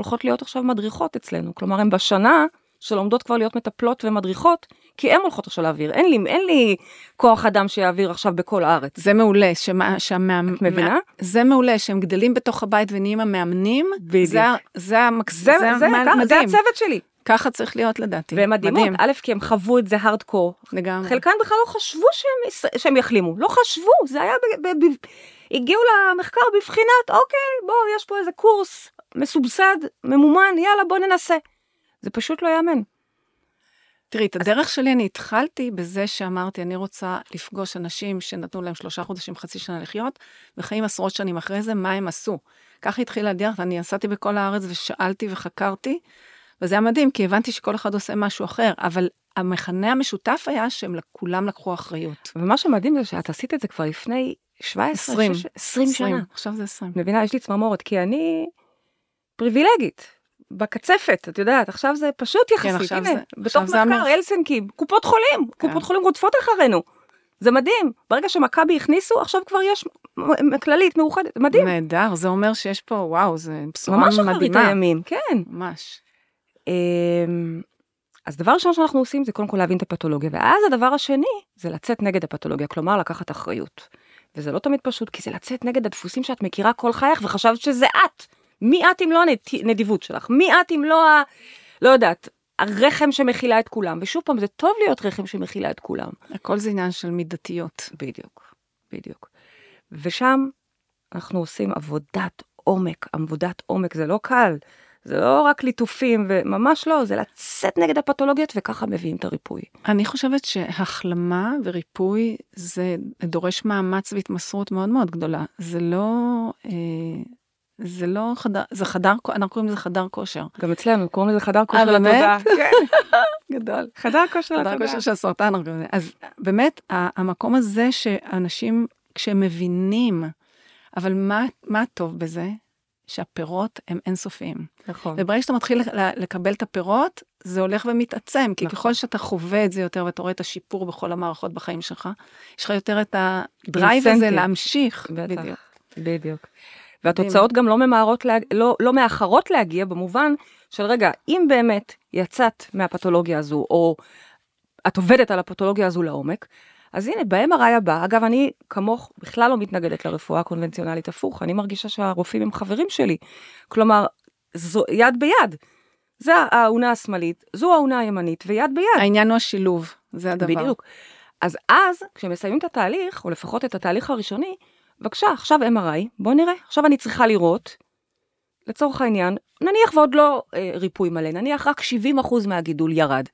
[SPEAKER 1] הולכות להיות עכשיו מדריכות אצלנו. כלומר, הן בשנה שלומדות כבר להיות מטפלות ומדריכות, כי הן הולכות עכשיו להעביר. אין לי, אין לי כוח אדם שיעביר עכשיו בכל הארץ.
[SPEAKER 2] זה מעולה, שמה, שהמאמ...
[SPEAKER 1] את מבינה?
[SPEAKER 2] זה מעולה, שהם גדלים בתוך הבית ונהיים המאמנים.
[SPEAKER 1] בדיוק.
[SPEAKER 2] זה, זה, המקס...
[SPEAKER 1] זה, זה, זה, ככה, זה
[SPEAKER 2] מדהים.
[SPEAKER 1] הצוות שלי.
[SPEAKER 2] ככה צריך להיות לדעתי.
[SPEAKER 1] והן מדהימות,
[SPEAKER 2] מדהים,
[SPEAKER 1] א', כי הם חוו את זה הארדקור.
[SPEAKER 2] לגמרי.
[SPEAKER 1] חלקן בכלל לא חשבו שהם, שהם יחלימו, לא חשבו, זה היה, ב, ב, ב, הגיעו למחקר בבחינת, אוקיי, בוא, יש פה איזה קורס מסובסד, ממומן, יאללה, בוא ננסה. זה פשוט לא יאמן.
[SPEAKER 2] תראי, את הדרך שלי אני התחלתי בזה שאמרתי, אני רוצה לפגוש אנשים שנתנו להם שלושה חודשים, חצי שנה לחיות, וחיים עשרות שנים אחרי זה, מה הם עשו. ככה התחילה הדרך, אני נסעתי בכל הארץ ושאלתי וחקרתי, וזה היה מדהים, כי הבנתי שכל אחד עושה משהו אחר, אבל המכנה המשותף היה שהם כולם לקחו אחריות.
[SPEAKER 1] ומה שמדהים זה שאת עשית את זה כבר לפני 17,
[SPEAKER 2] 20.
[SPEAKER 1] 16, 20 שנה.
[SPEAKER 2] עכשיו זה 20.
[SPEAKER 1] את מבינה, יש לי צמרמורת, כי אני פריבילגית, בקצפת, את יודעת, עכשיו זה פשוט יחסית,
[SPEAKER 2] כן, עכשיו
[SPEAKER 1] הנה,
[SPEAKER 2] זה-
[SPEAKER 1] בתוך
[SPEAKER 2] עכשיו
[SPEAKER 1] מחקר, הלסינקי, קופות חולים,
[SPEAKER 2] כן.
[SPEAKER 1] קופות חולים רודפות אחרינו. זה מדהים. ברגע שמכבי הכניסו, עכשיו כבר יש כללית מאוחדת, מדהים.
[SPEAKER 2] נהדר, זה אומר שיש פה, וואו, זה בשורה
[SPEAKER 1] ממש אחרית
[SPEAKER 2] מדהימה.
[SPEAKER 1] הימים, כן.
[SPEAKER 2] ממש.
[SPEAKER 1] אמ, אז דבר ראשון שאנחנו עושים זה קודם כל להבין את הפתולוגיה, ואז הדבר השני זה לצאת נגד הפתולוגיה, כלומר לקחת אחריות. וזה לא תמיד פשוט, כי זה לצאת נגד הדפוסים שאת מכירה כל חייך וחשבת שזה את. מי את אם לא הנדיבות שלך? מי את אם לא ה... לא יודעת, הרחם שמכילה את כולם. ושוב פעם, זה טוב להיות רחם שמכילה את כולם.
[SPEAKER 2] הכל זה עניין של מידתיות.
[SPEAKER 1] בדיוק, בדיוק. ושם אנחנו עושים עבודת עומק, עבודת עומק, זה לא קל. זה לא רק ליטופים, וממש לא, זה לצאת נגד הפתולוגיות וככה מביאים את הריפוי.
[SPEAKER 2] אני חושבת שהחלמה וריפוי זה דורש מאמץ והתמסרות מאוד מאוד גדולה. זה לא, אה, זה לא חדר, זה חדר, אנחנו קוראים לזה חדר כושר.
[SPEAKER 1] גם אצלנו, קוראים לזה חדר כושר
[SPEAKER 2] באמת?
[SPEAKER 1] לתודעה. כן, [laughs]
[SPEAKER 2] גדול.
[SPEAKER 1] חדר כושר
[SPEAKER 2] חדר
[SPEAKER 1] לתודעה.
[SPEAKER 2] כושר של הסרטן. אז באמת, המקום הזה שאנשים, כשהם מבינים, אבל מה, מה טוב בזה? שהפירות הם אינסופיים.
[SPEAKER 1] נכון.
[SPEAKER 2] וברגע שאתה מתחיל לקבל את הפירות, זה הולך ומתעצם, כי
[SPEAKER 1] נכון.
[SPEAKER 2] ככל שאתה חווה את זה יותר ואתה רואה את השיפור בכל המערכות בחיים שלך, יש לך יותר את הדרייב הזה. להמשיך.
[SPEAKER 1] בטח,
[SPEAKER 2] בדיוק.
[SPEAKER 1] בדיוק. והתוצאות גם לא ממהרות, להג... לא, לא מאחרות להגיע במובן של רגע, אם באמת יצאת מהפתולוגיה הזו, או את עובדת על הפתולוגיה הזו לעומק, אז הנה, ב-MRI הבא, אגב, אני כמוך בכלל לא מתנגדת לרפואה הקונבנציונלית הפוך, אני מרגישה שהרופאים הם חברים שלי. כלומר, זו יד ביד. זה האונה השמאלית, זו האונה הימנית, ויד ביד.
[SPEAKER 2] העניין הוא השילוב, זה הדבר.
[SPEAKER 1] בדיוק. אז אז, כשמסיימים את התהליך, או לפחות את התהליך הראשוני, בבקשה, עכשיו MRI, בוא נראה. עכשיו אני צריכה לראות, לצורך העניין, נניח ועוד לא אה, ריפוי מלא, נניח רק 70% מהגידול ירד.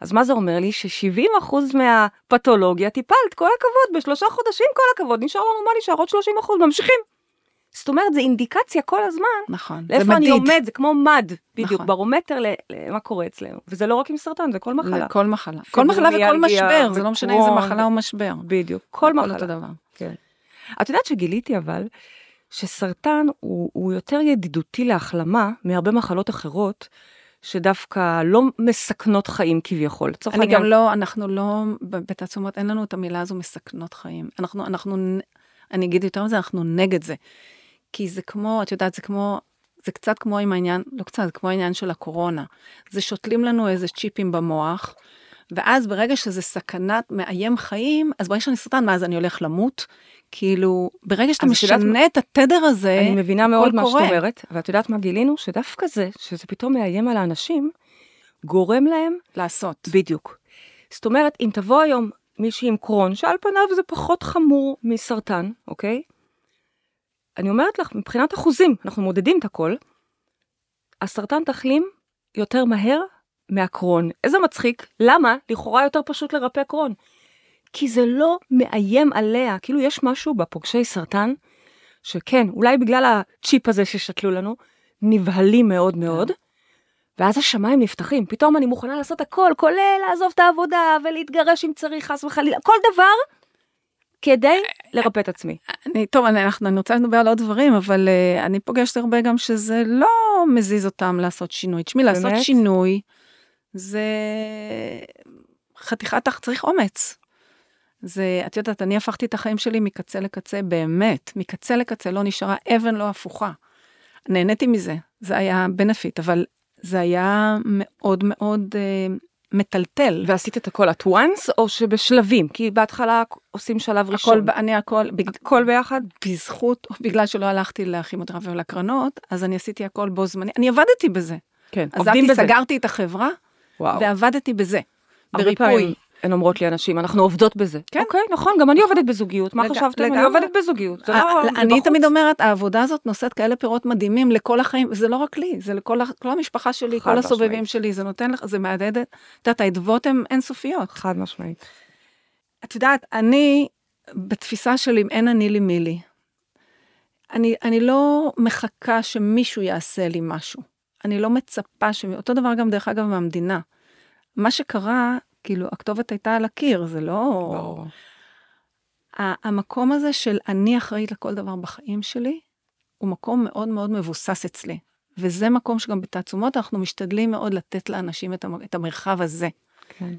[SPEAKER 1] אז מה זה אומר לי? ש-70% מהפתולוגיה טיפלת, כל הכבוד, בשלושה חודשים כל הכבוד, נשאר לנו מה נשאר? עוד 30%, ממשיכים. זאת אומרת, זה אינדיקציה כל הזמן,
[SPEAKER 2] נכון, זה
[SPEAKER 1] לאיפה אני
[SPEAKER 2] מדיד.
[SPEAKER 1] עומד, זה כמו מד, בדיוק,
[SPEAKER 2] נכון.
[SPEAKER 1] ברומטר למה קורה אצלנו. וזה לא רק עם סרטן, זה כל מחלה.
[SPEAKER 2] כל מחלה. כל מחלה וכל משבר, זה לא משנה איזה
[SPEAKER 1] וקרון.
[SPEAKER 2] מחלה או משבר.
[SPEAKER 1] בדיוק, כל מחלה.
[SPEAKER 2] אותו דבר.
[SPEAKER 1] כן. את יודעת שגיליתי אבל, שסרטן הוא, הוא יותר ידידותי להחלמה מהרבה מחלות אחרות, שדווקא לא מסכנות חיים כביכול.
[SPEAKER 2] אני
[SPEAKER 1] העניין,
[SPEAKER 2] גם לא, אנחנו לא, בתעצומות אין לנו את המילה הזו מסכנות חיים. אנחנו, אנחנו, אני אגיד יותר מזה, אנחנו נגד זה. כי זה כמו, את יודעת, זה כמו, זה קצת כמו עם העניין, לא קצת, זה כמו העניין של הקורונה. זה שותלים לנו איזה צ'יפים במוח, ואז ברגע שזה סכנת מאיים חיים, אז ברגע שאני סרטן, מה, אז אני הולך למות? כאילו, ברגע שאתה משנה את התדר הזה,
[SPEAKER 1] אני מבינה מאוד מה שאת
[SPEAKER 2] קורה.
[SPEAKER 1] אומרת, ואת יודעת מה גילינו? שדווקא זה, שזה פתאום מאיים על האנשים, גורם להם
[SPEAKER 2] לעשות.
[SPEAKER 1] בדיוק. זאת אומרת, אם תבוא היום מישהי עם קרון, שעל פניו זה פחות חמור מסרטן, אוקיי? אני אומרת לך, מבחינת אחוזים, אנחנו מודדים את הכל, הסרטן תחלים יותר מהר מהקרון. איזה מצחיק, למה? לכאורה יותר פשוט לרפא קרון. כי זה לא מאיים עליה, כאילו יש משהו בפוגשי סרטן, שכן, אולי בגלל הצ'יפ הזה ששתלו לנו, נבהלים מאוד מאוד, ואז השמיים נפתחים, פתאום אני מוכנה לעשות הכל, כולל לעזוב את העבודה ולהתגרש אם צריך, חס וחלילה, כל דבר, כדי לרפא את עצמי.
[SPEAKER 2] אני, טוב, אני, אנחנו, אני רוצה לדבר על עוד דברים, אבל uh, אני פוגשת הרבה גם שזה לא מזיז אותם לעשות שינוי. תשמעי, לעשות? שינוי זה חתיכת, צריך אומץ. זה, את יודעת, אני הפכתי את החיים שלי מקצה לקצה, באמת, מקצה לקצה, לא נשארה אבן לא הפוכה. נהניתי מזה, זה היה בנפיט, אבל זה היה מאוד מאוד uh, מטלטל.
[SPEAKER 1] ועשית את הכל at once, או שבשלבים? כי בהתחלה עושים שלב ראשון.
[SPEAKER 2] הכל, אני הכל, בג-
[SPEAKER 1] הכל ביחד?
[SPEAKER 2] בזכות, בגלל שלא הלכתי לכימותרפיה ולקרנות, אז אני עשיתי הכל בו זמני, אני עבדתי בזה.
[SPEAKER 1] כן,
[SPEAKER 2] עזבתי, סגרתי את החברה,
[SPEAKER 1] וואו.
[SPEAKER 2] ועבדתי בזה. בריפוי.
[SPEAKER 1] פעמים הן אומרות לי אנשים, אנחנו עובדות בזה.
[SPEAKER 2] כן.
[SPEAKER 1] אוקיי, נכון, גם אני עובדת בזוגיות. מה חשבתם? אני. עובדת בזוגיות. לא, זה
[SPEAKER 2] אני
[SPEAKER 1] בחוץ.
[SPEAKER 2] תמיד אומרת, העבודה הזאת נושאת כאלה פירות מדהימים לכל החיים, זה לא רק לי, זה לכל המשפחה שלי, כל הסובבים. שלי, זה נותן לך, זה מהדהד, את יודעת, האדוות הן אינסופיות.
[SPEAKER 1] חד משמעית.
[SPEAKER 2] את יודעת, אני, בתפיסה שלי, אם אין אני לי מי לי, אני, אני לא מחכה שמישהו יעשה לי משהו. אני לא מצפה ש... אותו דבר גם, דרך אגב, מהמדינה. מה שקרה, כאילו, הכתובת הייתה על הקיר, זה לא...
[SPEAKER 1] ברור.
[SPEAKER 2] המקום הזה של אני אחראית לכל דבר בחיים שלי, הוא מקום מאוד מאוד מבוסס אצלי. וזה מקום שגם בתעצומות אנחנו משתדלים מאוד לתת לאנשים את המ- את המרחב הזה.
[SPEAKER 1] כן.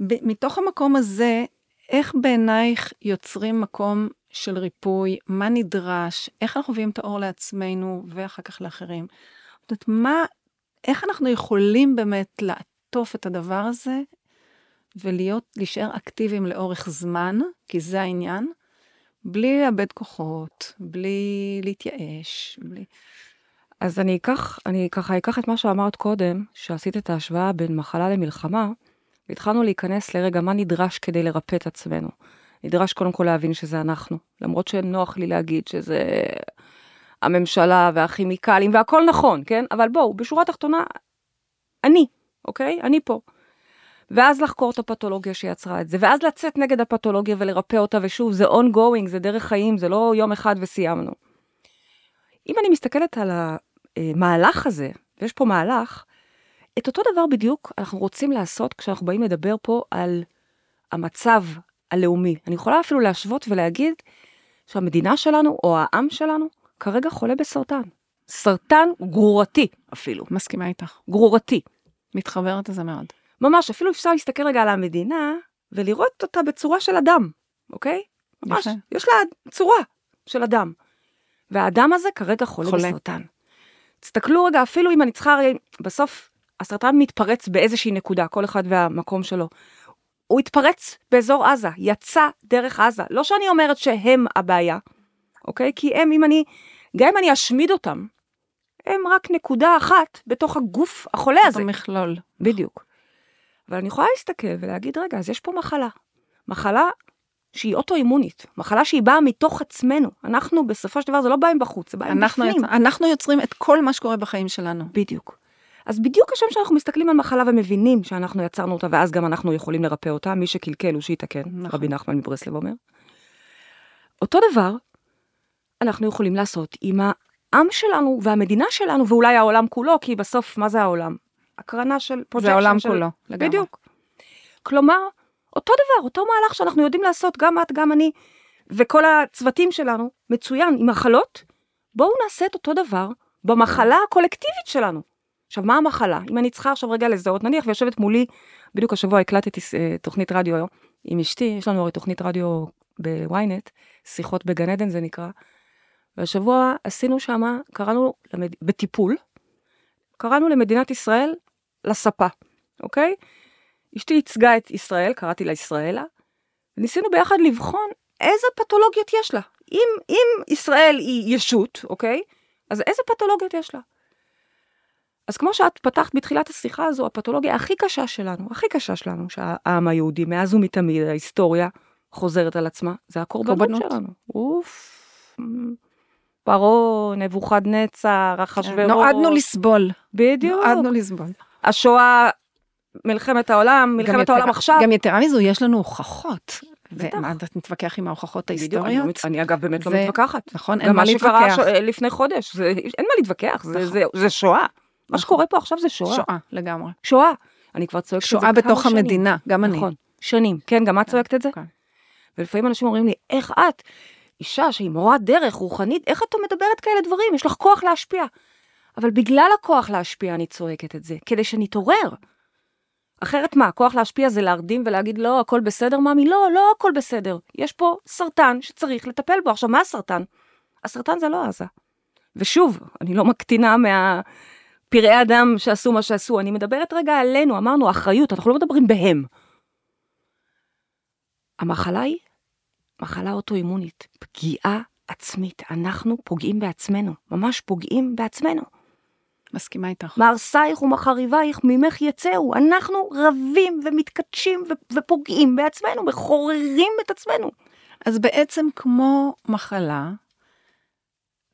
[SPEAKER 2] ב- מתוך המקום הזה, איך בעינייך יוצרים מקום של ריפוי? מה נדרש? איך אנחנו מביאים את האור לעצמנו ואחר כך לאחרים? זאת אומרת, מה, איך אנחנו יכולים באמת לעטוף את הדבר הזה ולהיות, להישאר אקטיביים לאורך זמן, כי זה העניין, בלי לאבד כוחות, בלי להתייאש, בלי...
[SPEAKER 1] אז אני אקח, אני ככה אקח את מה שאמרת קודם, שעשית את ההשוואה בין מחלה למלחמה, והתחלנו להיכנס לרגע מה נדרש כדי לרפא את עצמנו. נדרש קודם כל להבין שזה אנחנו, למרות שנוח לי להגיד שזה הממשלה והכימיקלים והכל נכון, כן? אבל בואו, בשורה התחתונה, אני, אוקיי? אני פה. ואז לחקור את הפתולוגיה שיצרה את זה, ואז לצאת נגד הפתולוגיה ולרפא אותה, ושוב, זה ongoing, זה דרך חיים, זה לא יום אחד וסיימנו. אם אני מסתכלת על המהלך הזה, ויש פה מהלך, את אותו דבר בדיוק אנחנו רוצים לעשות כשאנחנו באים לדבר פה על המצב הלאומי. אני יכולה אפילו להשוות ולהגיד שהמדינה שלנו, או העם שלנו, כרגע חולה בסרטן. סרטן גרורתי אפילו.
[SPEAKER 2] מסכימה איתך.
[SPEAKER 1] גרורתי.
[SPEAKER 2] מתחברת לזה מאוד.
[SPEAKER 1] ממש, אפילו אפשר להסתכל רגע על המדינה ולראות אותה בצורה של אדם, אוקיי? ממש,
[SPEAKER 2] יפה.
[SPEAKER 1] יש לה צורה של אדם. והאדם הזה כרגע חולה,
[SPEAKER 2] חולה.
[SPEAKER 1] בסרטן. תסתכלו רגע, אפילו אם אני צריכה, הרי בסוף הסרטן מתפרץ באיזושהי נקודה, כל אחד והמקום שלו. הוא התפרץ באזור עזה, יצא דרך עזה. לא שאני אומרת שהם הבעיה, אוקיי? כי הם, אם אני, גם אם אני אשמיד אותם, הם רק נקודה אחת בתוך הגוף החולה הזה.
[SPEAKER 2] זה מכלול.
[SPEAKER 1] בדיוק. אבל אני יכולה להסתכל ולהגיד, רגע, אז יש פה מחלה. מחלה שהיא אוטואימונית, מחלה שהיא באה מתוך עצמנו. אנחנו, בסופו של דבר, זה לא בא מבחוץ, זה בא
[SPEAKER 2] אנחנו,
[SPEAKER 1] מבפנים.
[SPEAKER 2] יוצ... אנחנו יוצרים את כל מה שקורה בחיים שלנו.
[SPEAKER 1] בדיוק. אז בדיוק כשם שאנחנו מסתכלים על מחלה ומבינים שאנחנו יצרנו אותה, ואז גם אנחנו יכולים לרפא אותה, מי שקלקל הוא שיתקן,
[SPEAKER 2] נכון.
[SPEAKER 1] רבי נחמן מברסלב אומר. אותו דבר אנחנו יכולים לעשות עם העם שלנו והמדינה שלנו, ואולי העולם כולו, כי בסוף, מה זה העולם? הקרנה של projection.
[SPEAKER 2] זה העולם
[SPEAKER 1] של...
[SPEAKER 2] כולו, לגמרי.
[SPEAKER 1] בדיוק. כלומר, אותו דבר, אותו מהלך שאנחנו יודעים לעשות, גם את, גם אני, וכל הצוותים שלנו, מצוין, עם מחלות, בואו נעשה את אותו דבר במחלה הקולקטיבית שלנו. עכשיו, מה המחלה? אם אני צריכה עכשיו רגע לזהות, נניח ויושבת מולי, בדיוק השבוע הקלטתי אה, תוכנית רדיו עם אשתי, יש לנו הרי תוכנית רדיו בוויינט, שיחות בגן עדן זה נקרא, והשבוע עשינו שמה, קראנו. בטיפול, קראנו למדינת ישראל לספה, אוקיי? אשתי ייצגה את ישראל, קראתי לה ישראלה, וניסינו ביחד לבחון איזה פתולוגיות יש לה. אם, אם ישראל היא ישות, אוקיי? אז איזה פתולוגיות יש לה? אז כמו שאת פתחת בתחילת השיחה הזו, הפתולוגיה הכי קשה שלנו, הכי קשה שלנו, שהעם היהודי, מאז ומתמיד, ההיסטוריה חוזרת על עצמה, זה הקורבנות
[SPEAKER 2] קורבנות.
[SPEAKER 1] שלנו. אוף. פרעה, נבוכדנצר, אחשוורוש.
[SPEAKER 2] נועדנו לסבול.
[SPEAKER 1] בדיוק.
[SPEAKER 2] נועדנו לסבול.
[SPEAKER 1] השואה, מלחמת העולם, מלחמת העולם עכשיו.
[SPEAKER 2] גם יתרה מזו, יש לנו הוכחות. ומה, אתה מתווכח עם ההוכחות
[SPEAKER 1] לא
[SPEAKER 2] ההיסטוריות?
[SPEAKER 1] אני אגב באמת לא מתווכחת.
[SPEAKER 2] נכון, אין
[SPEAKER 1] גם
[SPEAKER 2] מה
[SPEAKER 1] מה שקרה
[SPEAKER 2] להתווכח.
[SPEAKER 1] ש... לפני חודש. אין מה להתווכח, זה,
[SPEAKER 2] נכון.
[SPEAKER 1] שואה. מה
[SPEAKER 2] נכון.
[SPEAKER 1] שקורה פה עכשיו זה שואה.
[SPEAKER 2] שואה, לגמרי.
[SPEAKER 1] שואה. אני כבר צועקת את זה
[SPEAKER 2] שואה
[SPEAKER 1] כמה
[SPEAKER 2] בתוך
[SPEAKER 1] שנים.
[SPEAKER 2] המדינה, גם אני.
[SPEAKER 1] נכון, שנים. כן, גם את צועקת את זה?
[SPEAKER 2] כן.
[SPEAKER 1] ולפעמים אנשים אומרים לי, איך את, אישה שהיא מורה דרך, רוחנית, איך את מדברת כאלה דברים? יש לך כוח להשפיע. אבל בגלל הכוח להשפיע אני צועקת את זה, כדי שנתעורר. אחרת מה, כוח להשפיע זה להרדים ולהגיד, לא, הכל בסדר, ממי? לא, לא הכל בסדר. יש פה סרטן שצריך לטפל בו. עכשיו, מה הסרטן? הסרטן זה לא עזה. ושוב, אני לא מקטינה מהפראי אדם שעשו מה שעשו, אני מדברת רגע עלינו, אמרנו, אחריות, אנחנו לא מדברים בהם. המחלה היא מחלה אוטואימונית, פגיעה עצמית. אנחנו פוגעים בעצמנו, ממש פוגעים בעצמנו.
[SPEAKER 2] מסכימה איתך.
[SPEAKER 1] מהרסייך ומחריבייך ממך יצאו. אנחנו רבים ומתכתשים ו- ופוגעים בעצמנו, מחוררים את עצמנו.
[SPEAKER 2] אז בעצם כמו מחלה,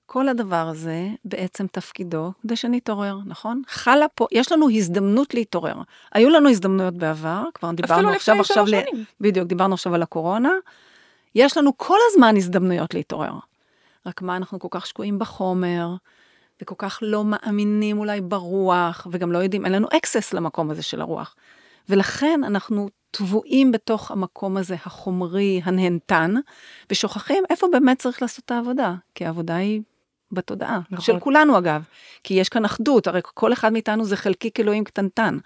[SPEAKER 2] כל הדבר הזה בעצם תפקידו כדי שנתעורר, נכון? חלה פה, יש לנו הזדמנות להתעורר. היו לנו הזדמנויות בעבר, כבר דיברנו עכשיו, עכשיו, ל... בדיוק, דיברנו עכשיו על הקורונה. יש לנו כל הזמן הזדמנויות להתעורר. רק מה, אנחנו כל כך שקועים בחומר, וכל כך לא מאמינים אולי ברוח, וגם לא יודעים, אין לנו access למקום הזה של הרוח. ולכן אנחנו טבועים בתוך המקום הזה, החומרי, הנהנתן, ושוכחים איפה באמת צריך לעשות את העבודה, כי העבודה היא בתודעה,
[SPEAKER 1] נכון.
[SPEAKER 2] של כולנו אגב, כי יש כאן אחדות, הרי כל אחד מאיתנו זה חלקיק אלוהים קטנטן.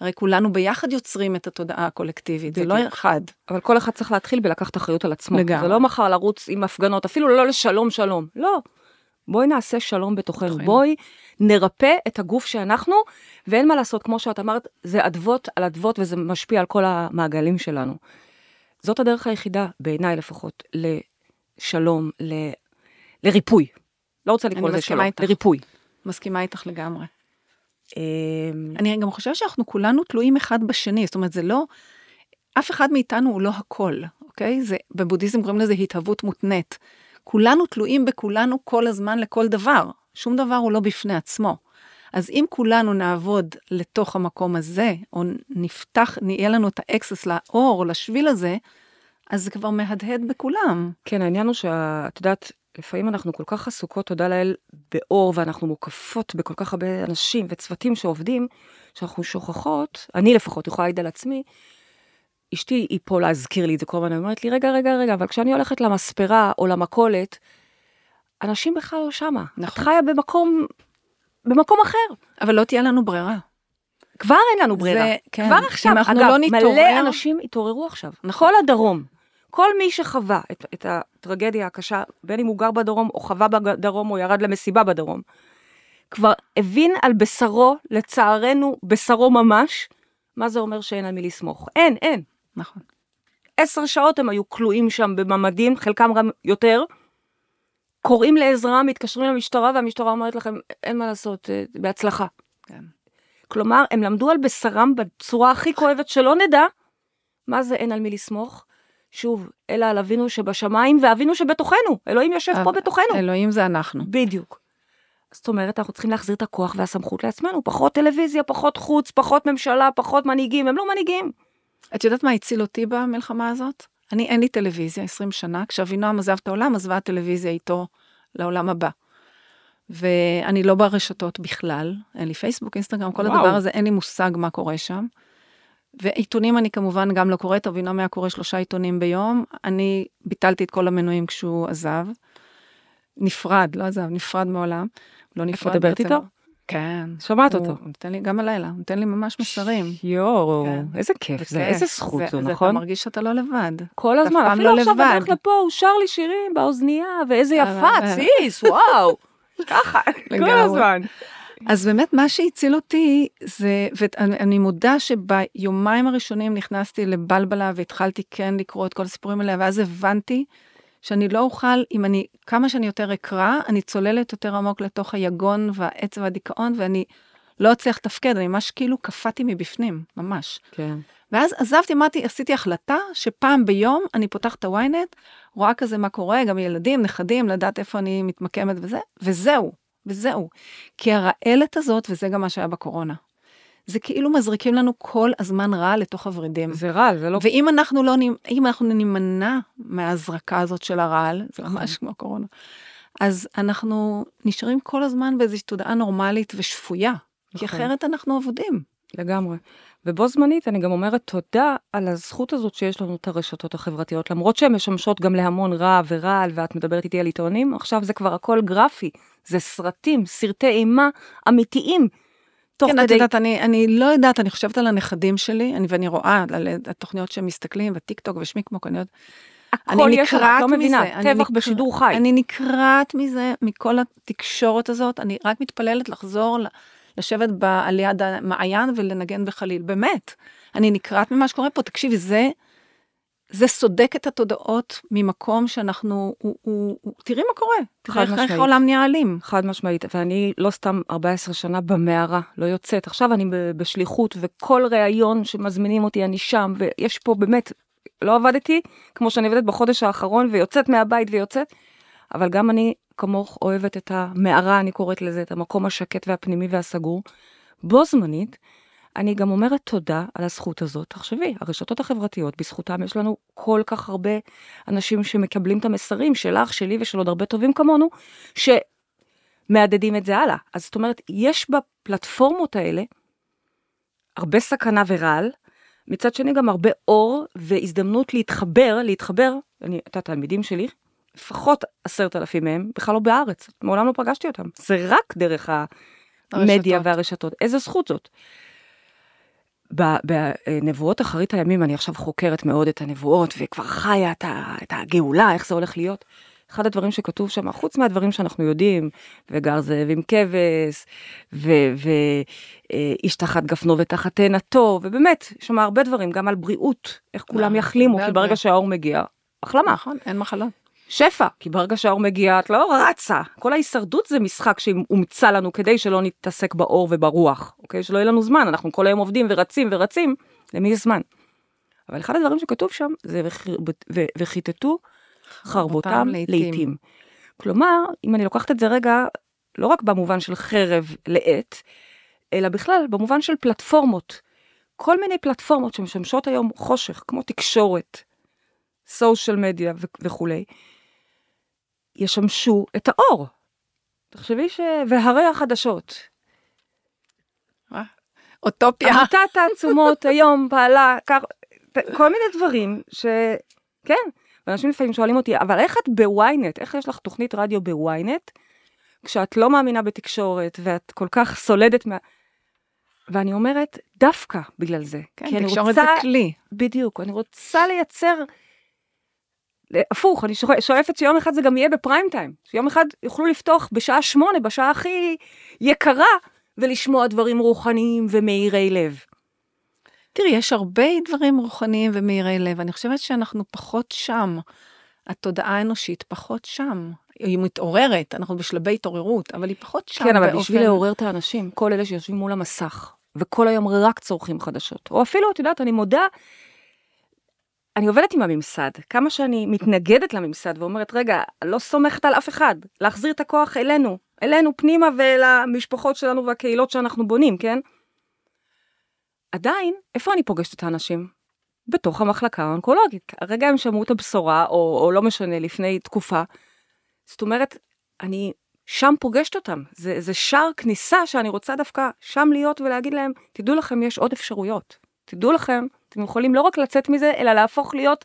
[SPEAKER 2] הרי כולנו ביחד יוצרים את התודעה הקולקטיבית, זה לא. אחד.
[SPEAKER 1] אבל כל אחד צריך להתחיל בלקחת אחריות על עצמו.
[SPEAKER 2] לגמרי.
[SPEAKER 1] זה לא מחר לרוץ עם הפגנות, אפילו לא לשלום שלום. לא. בואי נעשה שלום בתוכנו. בואי נרפא את הגוף שאנחנו, ואין מה לעשות, כמו שאת אמרת, זה אדוות על אדוות וזה משפיע על כל המעגלים שלנו. זאת הדרך היחידה, בעיניי לפחות, לשלום, ל... לריפוי. לא רוצה לקרוא לזה שלום,
[SPEAKER 2] איתך.
[SPEAKER 1] לריפוי.
[SPEAKER 2] מסכימה איתך לגמרי.
[SPEAKER 1] אמ,
[SPEAKER 2] אני גם חושבת שאנחנו כולנו תלויים אחד בשני, זאת אומרת, זה לא, אף אחד מאיתנו הוא לא הכל, אוקיי? זה, בבודהיזם קוראים לזה התהוות מותנית. כולנו תלויים בכולנו כל הזמן לכל דבר, שום דבר הוא לא בפני עצמו. אז אם כולנו נעבוד לתוך המקום הזה, או נפתח, יהיה לנו את האקסס לאור, לשביל הזה, אז זה כבר מהדהד בכולם.
[SPEAKER 1] כן, העניין הוא שאת יודעת, לפעמים אנחנו כל כך עסוקות, תודה לאל, באור, ואנחנו מוקפות בכל כך הרבה אנשים וצוותים שעובדים, שאנחנו שוכחות, אני לפחות יכולה להעיד על עצמי, אשתי היא פה להזכיר לי את זה כל הזמן, היא אומרת לי, רגע, רגע, רגע, אבל כשאני הולכת למספרה או למכולת, אנשים בכלל לא שמה.
[SPEAKER 2] נכון.
[SPEAKER 1] את חיה במקום, במקום אחר.
[SPEAKER 2] אבל לא תהיה לנו ברירה.
[SPEAKER 1] כבר אין לנו ברירה.
[SPEAKER 2] זה- כן.
[SPEAKER 1] כבר עכשיו.
[SPEAKER 2] אם אנחנו
[SPEAKER 1] אגב,
[SPEAKER 2] לא נתעורר-
[SPEAKER 1] מלא אנשים התעוררו עכשיו.
[SPEAKER 2] נכון.
[SPEAKER 1] כל הדרום. כל מי שחווה את, את הטרגדיה הקשה, בין אם הוא גר בדרום, או חווה בדרום, או ירד למסיבה בדרום, כבר הבין על בשרו, לצערנו, בשרו ממש, מה זה אומר שאין על מי לסמוך. אין, אין.
[SPEAKER 2] נכון.
[SPEAKER 1] עשר שעות הם היו כלואים שם בממ"דים, חלקם גם יותר. קוראים לעזרה, מתקשרים למשטרה, והמשטרה אומרת לכם, אין מה לעשות, אה, בהצלחה.
[SPEAKER 2] כן.
[SPEAKER 1] כלומר, הם למדו על בשרם בצורה הכי כואבת שלא נדע מה זה אין על מי לסמוך. שוב, אלא על אבינו שבשמיים ואבינו שבתוכנו. אלוהים יושב פה בתוכנו.
[SPEAKER 2] אלוהים זה אנחנו.
[SPEAKER 1] בדיוק. זאת אומרת, אנחנו צריכים להחזיר את הכוח והסמכות לעצמנו. פחות טלוויזיה, פחות חוץ, פחות ממשלה, פחות מנהיגים. הם לא מנהיגים.
[SPEAKER 2] את יודעת מה הציל אותי במלחמה הזאת? אני, אין לי טלוויזיה 20 שנה, כשאבינועם עזב את העולם, עזבה הטלוויזיה איתו לעולם הבא. ואני לא ברשתות בכלל, אין לי פייסבוק, אינסטגרם, כל
[SPEAKER 1] וואו.
[SPEAKER 2] הדבר הזה, אין לי מושג מה קורה שם. ועיתונים אני כמובן גם לא קוראת, אבינועם היה קורא שלושה עיתונים ביום, אני ביטלתי את כל המנויים כשהוא עזב. נפרד, לא עזב, נפרד מעולם. לא נפרד.
[SPEAKER 1] מדברת
[SPEAKER 2] בעצם.
[SPEAKER 1] איתו?
[SPEAKER 2] כן. הוא-
[SPEAKER 1] אותו.
[SPEAKER 2] הוא נותן לי, גם הלילה, הוא נותן לי ממש מסרים.
[SPEAKER 1] יואו,
[SPEAKER 2] כן.
[SPEAKER 1] איזה כיף זה. איזה זכות זו, נכון?
[SPEAKER 2] מרגיש שאתה לא לבד.
[SPEAKER 1] כל
[SPEAKER 2] אתה
[SPEAKER 1] הזמן, אפילו
[SPEAKER 2] לא
[SPEAKER 1] עכשיו
[SPEAKER 2] לבד.
[SPEAKER 1] בדרך לפה הוא שר לי שירים באוזנייה, ואיזה יפה,
[SPEAKER 2] אה,
[SPEAKER 1] ציס, וואו. [laughs] ככה, כל. הזמן.
[SPEAKER 2] אז באמת מה שהציל אותי זה, ואני אני מודה שביומיים הראשונים נכנסתי לבלבלה והתחלתי כן לקרוא את כל הסיפורים האלה, ואז הבנתי שאני לא אוכל, אם אני, כמה שאני יותר אקרא, אני צוללת יותר עמוק לתוך היגון והעצב והדיכאון, ואני לא אצליח לתפקד, אני ממש כאילו קפאתי מבפנים, ממש.
[SPEAKER 1] כן.
[SPEAKER 2] ואז עזבתי, אמרתי, עשיתי החלטה שפעם ביום אני פותחת את הוויינט, רואה כזה מה קורה, גם ילדים, נכדים, לדעת איפה אני מתמקמת וזה, וזהו, וזהו. כי הרעלת הזאת, וזה גם מה שהיה בקורונה, זה כאילו מזריקים לנו כל הזמן רע לתוך הוורידים.
[SPEAKER 1] זה רע, זה לא...
[SPEAKER 2] ואם אנחנו לא, אם אנחנו נימנע מההזרקה הזאת של הרעל, זה
[SPEAKER 1] נכון.
[SPEAKER 2] ממש כמו קורונה, אז אנחנו נשארים כל הזמן באיזושהי תודעה נורמלית ושפויה, כי
[SPEAKER 1] נכון.
[SPEAKER 2] אחרת אנחנו אבודים.
[SPEAKER 1] לגמרי. ובו זמנית אני גם אומרת תודה על הזכות הזאת שיש לנו את הרשתות החברתיות, למרות שהן משמשות גם להמון רע ורעל, ואת מדברת איתי על עיתונים, עכשיו זה כבר הכל גרפי, זה סרטים, סרטי אימה אמיתיים. תוך
[SPEAKER 2] כן, את
[SPEAKER 1] כדי...
[SPEAKER 2] יודעת, אני, אני לא יודעת, אני חושבת על הנכדים שלי, אני, ואני רואה על התוכניות שהם מסתכלים, וטיק טוק ושמיקמוק, אני יודעת,
[SPEAKER 1] הכל יש לך, את לא מבינה,
[SPEAKER 2] מזה, אני
[SPEAKER 1] טבח
[SPEAKER 2] נקר-
[SPEAKER 1] בשידור חי.
[SPEAKER 2] אני נקרעת מזה, מכל התקשורת הזאת, אני רק מתפללת לחזור, ל- לשבת ב- על יד המעיין ולנגן בחליל, באמת. אני נקרעת ממה שקורה פה, תקשיבי, זה, זה סודק את התודעות ממקום שאנחנו, הוא, הוא, הוא, תראי מה קורה, תראי איך-. העולם נהיה אלים.
[SPEAKER 1] חד משמעית, ואני לא סתם 14 שנה במערה, לא יוצאת. עכשיו אני בשליחות, וכל ראיון שמזמינים אותי, אני שם, ויש פה באמת, לא עבדתי כמו שאני עובדת בחודש האחרון, ויוצאת מהבית ויוצאת, אבל גם אני, כמוך, אוהבת את המערה, אני קוראת לזה, את המקום השקט והפנימי והסגור. בו זמנית, אני גם אומרת תודה על הזכות הזאת. תחשבי, הרשתות החברתיות, בזכותם יש לנו כל כך הרבה אנשים שמקבלים את המסרים שלך, שלי ושל עוד הרבה טובים כמונו, שמהדהדים את זה הלאה. אז זאת אומרת, יש בפלטפורמות האלה הרבה סכנה ורעל, מצד שני גם הרבה אור והזדמנות להתחבר, להתחבר, אני, את התלמידים שלי, לפחות עשרת אלפים מהם, בכלל לא בארץ, מעולם לא פגשתי אותם. זה רק דרך המדיה
[SPEAKER 2] הרשתות.
[SPEAKER 1] והרשתות. איזה זכות זאת. בנבואות אחרית הימים, אני עכשיו חוקרת מאוד את הנבואות, וכבר חיה את, ה, את הגאולה, איך זה הולך להיות. אחד הדברים שכתוב שם, חוץ מהדברים שאנחנו יודעים, וגר זאב עם כבש, ואיש תחת גפנו ותחת תאנתו, ובאמת, יש שם הרבה דברים, גם על בריאות, איך כולם
[SPEAKER 2] אה,
[SPEAKER 1] יחלימו, כי ברגע שהאור מגיע, החלמה.
[SPEAKER 2] נכון, אין מחלות.
[SPEAKER 1] שפע, כי ברגע שהאור מגיע את לא רצה. כל ההישרדות זה משחק שהומצא לנו כדי שלא נתעסק באור וברוח, אוקיי? שלא יהיה לנו זמן, אנחנו כל היום עובדים ורצים ורצים, למי יש זמן? אבל אחד הדברים שכתוב שם זה וכיתתו חרבותם לעתים. כלומר, אם אני לוקחת את זה רגע, לא רק במובן של חרב לעת, אלא בכלל במובן של פלטפורמות. כל מיני פלטפורמות שמשמשות היום חושך, כמו תקשורת, סושיאל מדיה וכולי, ישמשו את האור. תחשבי ש... והרי החדשות.
[SPEAKER 2] אוטופיה.
[SPEAKER 1] עמותת תעצומות [laughs] היום פעלה, כל מיני דברים ש... כן, ואנשים לפעמים שואלים אותי, אבל איך את בוויינט? איך יש לך תוכנית רדיו בוויינט, כשאת לא מאמינה בתקשורת ואת כל כך סולדת מה... ואני אומרת, דווקא בגלל זה.
[SPEAKER 2] כן, תקשורת רוצה, זה כלי.
[SPEAKER 1] בדיוק, אני רוצה לייצר הפוך, אני שואפת שיום אחד זה גם יהיה בפריים טיים. שיום אחד יוכלו לפתוח בשעה שמונה, בשעה הכי יקרה, ולשמוע דברים רוחניים ומאירי לב.
[SPEAKER 2] תראי, יש הרבה דברים רוחניים ומאירי לב. אני חושבת שאנחנו פחות שם. התודעה האנושית פחות שם. היא מתעוררת, אנחנו בשלבי התעוררות, אבל היא פחות שם.
[SPEAKER 1] כן, אבל באופן... בשביל לעורר את האנשים, כל אלה שיושבים מול המסך, וכל היום רק צורכים חדשות. או אפילו, את יודעת, אני מודה, אני עובדת עם הממסד, כמה שאני מתנגדת לממסד ואומרת, רגע, לא סומכת על אף אחד, להחזיר את הכוח אלינו, אלינו פנימה ולמשפחות שלנו והקהילות שאנחנו בונים, כן? עדיין, איפה אני פוגשת את האנשים? בתוך המחלקה האונקולוגית. הרגע הם שמעו את הבשורה, או, או לא משנה, לפני תקופה. זאת אומרת, אני שם פוגשת אותם. זה, זה שער כניסה שאני רוצה דווקא שם להיות ולהגיד להם, תדעו לכם, יש עוד אפשרויות. תדעו לכם, אתם יכולים לא רק לצאת מזה, אלא להפוך להיות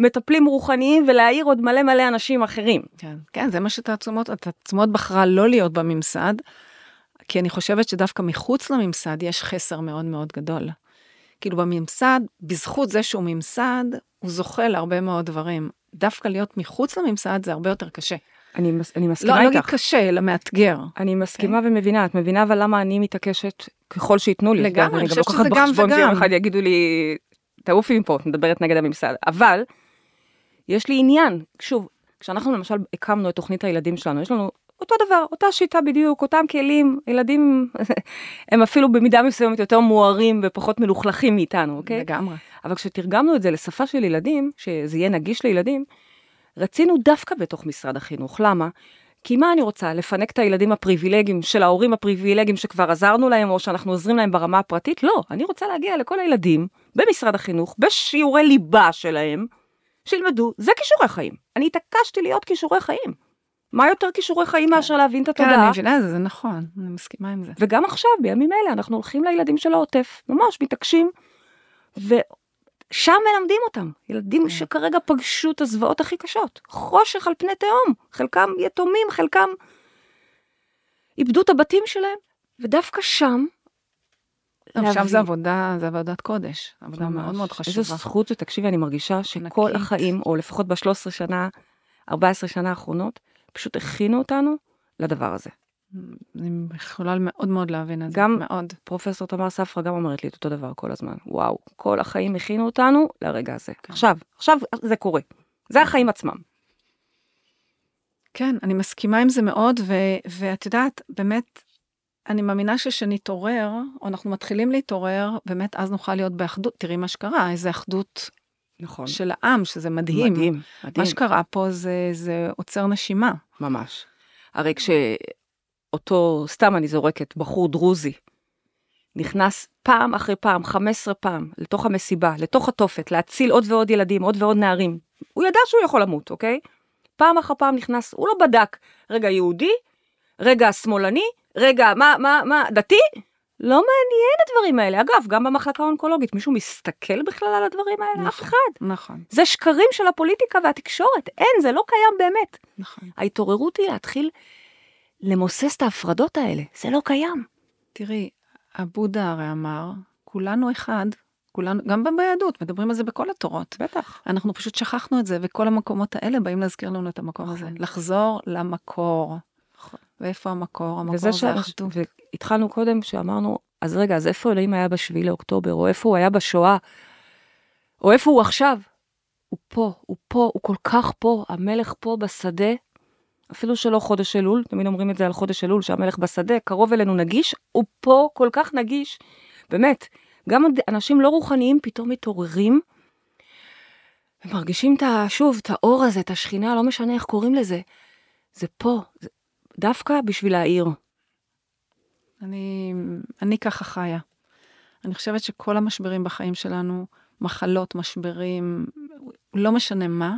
[SPEAKER 1] מטפלים רוחניים ולהעיר עוד מלא מלא אנשים אחרים.
[SPEAKER 2] כן, כן, זה מה שתעצומות, התעצומות בחרה לא להיות בממסד, כי אני חושבת שדווקא מחוץ לממסד יש חסר מאוד מאוד גדול. כאילו בממסד, בזכות זה שהוא ממסד, הוא זוכה להרבה מאוד דברים. דווקא להיות מחוץ לממסד זה הרבה יותר קשה.
[SPEAKER 1] אני, אני מסכימה לא,
[SPEAKER 2] איתך. לא להגיד קשה, אלא מאתגר.
[SPEAKER 1] אני מסכימה okay. כן. ומבינה, את מבינה אבל למה אני מתעקשת ככל שייתנו לי.
[SPEAKER 2] לגמרי, אני חושבת שזה גם וגם. אני גם לא לוקחת בחשבון
[SPEAKER 1] שיום אחד יגידו לי, תעופי מפה, את מדברת נגד הממסד. אבל, יש לי עניין, שוב, כשאנחנו למשל הקמנו את תוכנית הילדים שלנו, יש לנו אותו דבר, אותה שיטה בדיוק, אותם כלים, ילדים [laughs] הם אפילו במידה מסוימת יותר מוארים ופחות מלוכלכים מאיתנו, אוקיי?
[SPEAKER 2] לגמרי.
[SPEAKER 1] אבל כשתרגמנו את זה לשפה של ילדים, שזה יהיה נגיש לילדים, רצינו דווקא בתוך משרד החינוך. למה? כי מה אני רוצה? לפנק את הילדים הפריבילגיים של ההורים הפריבילגיים שכבר עזרנו להם או שאנחנו עוזרים להם ברמה הפרטית? לא, אני רוצה להגיע לכל הילדים במשרד החינוך, בשיעורי ליבה שלהם, שילמדו, זה כישורי חיים. אני התעקשתי להיות כישורי חיים. מה יותר כישורי חיים מאשר להבין את התודעה?
[SPEAKER 2] כן, אני מבינה זה, זה נכון, אני מסכימה עם זה.
[SPEAKER 1] וגם עכשיו, בימים אלה, אנחנו הולכים לילדים של העוטף, ממש מתעקשים, ושם מלמדים אותם. ילדים כן. שכרגע פגשו את הזוועות הכי קשות. חושך על פני תהום, חלקם יתומים, חלקם איבדו את הבתים שלהם, ודווקא שם,
[SPEAKER 2] עכשיו זה עבודה, זה עבודת קודש, עבודה מאוד מאוד חשובה.
[SPEAKER 1] איזו זכות זה, תקשיבי, אני מרגישה שכל החיים, או לפחות ב-13 שנה, 14 שנה האחרונות, פשוט הכינו אותנו לדבר הזה.
[SPEAKER 2] אני יכולה מאוד מאוד להבין את זה,
[SPEAKER 1] גם מאוד. פרופסור תמר ספרא גם אומרת לי את אותו דבר כל הזמן. וואו, כל החיים הכינו אותנו לרגע הזה. כן. עכשיו, עכשיו זה קורה. זה החיים עצמם.
[SPEAKER 2] כן, אני מסכימה עם זה מאוד, ו- ואת יודעת, באמת, אני מאמינה שכשנתעורר, או אנחנו מתחילים להתעורר, באמת אז נוכל להיות באחדות. תראי מה שקרה, איזה אחדות
[SPEAKER 1] נכון.
[SPEAKER 2] של העם, שזה מדהים.
[SPEAKER 1] מדהים, מדהים.
[SPEAKER 2] מה שקרה פה זה, זה עוצר נשימה.
[SPEAKER 1] ממש. הרי כשאותו, סתם אני זורקת, בחור דרוזי, נכנס פעם אחרי פעם, 15 פעם, לתוך המסיבה, לתוך התופת, להציל עוד ועוד ילדים, עוד ועוד נערים. הוא ידע שהוא יכול למות, אוקיי? פעם אחר פעם נכנס, הוא לא בדק, רגע יהודי, רגע שמאלני, רגע מה, מה, מה, דתי? לא מעניין הדברים האלה. אגב, גם במחלקה האונקולוגית, מישהו מסתכל בכלל על הדברים האלה? נכון, אף אחד.
[SPEAKER 2] נכון.
[SPEAKER 1] זה שקרים של הפוליטיקה והתקשורת. אין, זה לא קיים באמת.
[SPEAKER 2] נכון.
[SPEAKER 1] ההתעוררות היא להתחיל למוסס את ההפרדות האלה. זה לא קיים.
[SPEAKER 2] תראי, הבודה הרי אמר, כולנו אחד, כולנו, גם ביהדות, מדברים על זה בכל התורות.
[SPEAKER 1] בטח.
[SPEAKER 2] אנחנו פשוט שכחנו את זה, וכל המקומות האלה באים להזכיר לנו את המקום הזה.
[SPEAKER 1] נכון.
[SPEAKER 2] לחזור למקור. ואיפה המקור? המקור זה
[SPEAKER 1] שאנחנו,
[SPEAKER 2] אחדות.
[SPEAKER 1] והתחלנו קודם שאמרנו, אז רגע, אז איפה אלוהים היה בשביעי לאוקטובר, או איפה הוא היה בשואה, או איפה הוא עכשיו? הוא פה, הוא פה, הוא כל כך פה, המלך פה בשדה, אפילו שלא חודש אלול, תמיד אומרים את זה על חודש אלול, שהמלך בשדה, קרוב אלינו נגיש, הוא פה כל כך נגיש, באמת, גם אנשים לא רוחניים פתאום מתעוררים, ומרגישים את ה... שוב, את האור הזה, את השכינה, לא משנה איך קוראים לזה, זה פה, זה דווקא בשביל להעיר.
[SPEAKER 2] אני, אני ככה חיה. אני חושבת שכל המשברים בחיים שלנו, מחלות, משברים, לא משנה מה,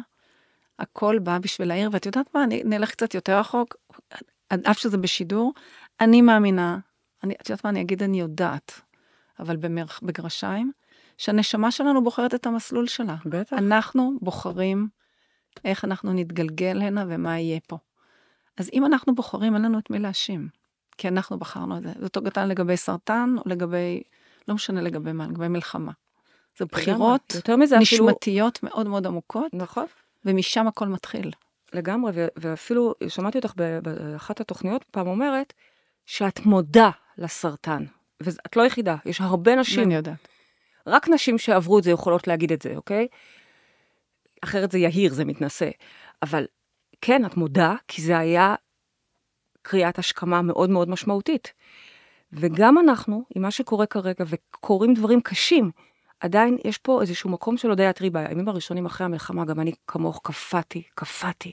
[SPEAKER 2] הכל בא בשביל להעיר, ואת יודעת מה, אני נלך קצת יותר רחוק, אף שזה בשידור, אני מאמינה, אני, את יודעת מה, אני אגיד אני יודעת, אבל במרח, בגרשיים, שהנשמה שלנו בוחרת את המסלול שלה.
[SPEAKER 1] בטח.
[SPEAKER 2] אנחנו בוחרים איך אנחנו נתגלגל הנה ומה יהיה פה. אז אם אנחנו בוחרים, אין לנו את מי להאשים, כי אנחנו בחרנו את זה. זה אותו קטן לגבי סרטן, או לגבי, לא משנה לגבי מה, לגבי מלחמה. זה בחירות
[SPEAKER 1] מזה אפילו...
[SPEAKER 2] נשמתיות מאוד מאוד עמוקות,
[SPEAKER 1] נכון.
[SPEAKER 2] ומשם הכל מתחיל.
[SPEAKER 1] לגמרי, ו- ואפילו שמעתי אותך באחת התוכניות פעם אומרת שאת מודה לסרטן. ואת לא יחידה, יש הרבה נשים,
[SPEAKER 2] אני יודעת.
[SPEAKER 1] רק נשים שעברו את זה יכולות להגיד את זה, אוקיי? אחרת זה יהיר, זה מתנשא. אבל כן, את מודה, כי זה היה קריאת השכמה מאוד מאוד משמעותית. וגם אנחנו, עם מה שקורה כרגע, וקורים דברים קשים, עדיין יש פה איזשהו מקום של אודיה טריבה. הימים הראשונים אחרי המלחמה, גם אני כמוך קפאתי, קפאתי.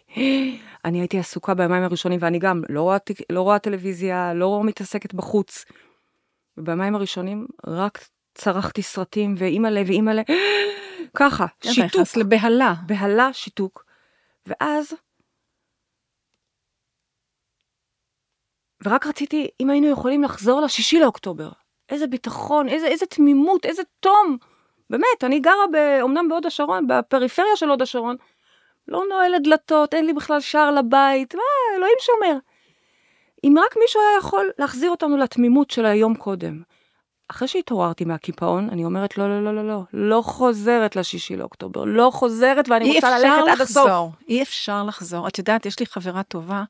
[SPEAKER 1] אני הייתי עסוקה בימים הראשונים, ואני גם לא רואה, לא רואה טלוויזיה, לא מתעסקת בחוץ. ובימים הראשונים רק צרחתי סרטים, ואימא'לה ואימא'לה, [gasps] ככה, שיתוק,
[SPEAKER 2] נכנס לבהלה.
[SPEAKER 1] בהלה, שיתוק. ואז, ורק רציתי, אם היינו יכולים לחזור לשישי לאוקטובר. איזה ביטחון, איזה, איזה תמימות, איזה תום. באמת, אני גרה ב, אומנם בהוד השרון, בפריפריה של הוד השרון, לא נועלת דלתות, אין לי בכלל שער לבית, מה, אלוהים שומר. אם רק מישהו היה יכול להחזיר אותנו לתמימות של היום קודם. אחרי שהתעוררתי מהקיפאון, אני אומרת, לא, לא, לא, לא, לא, לא חוזרת לשישי לאוקטובר, לא חוזרת ואני
[SPEAKER 2] אי
[SPEAKER 1] רוצה
[SPEAKER 2] אפשר
[SPEAKER 1] ללכת עד הסוף.
[SPEAKER 2] לחזור, אי אפשר לחזור. את יודעת, יש לי חברה טובה,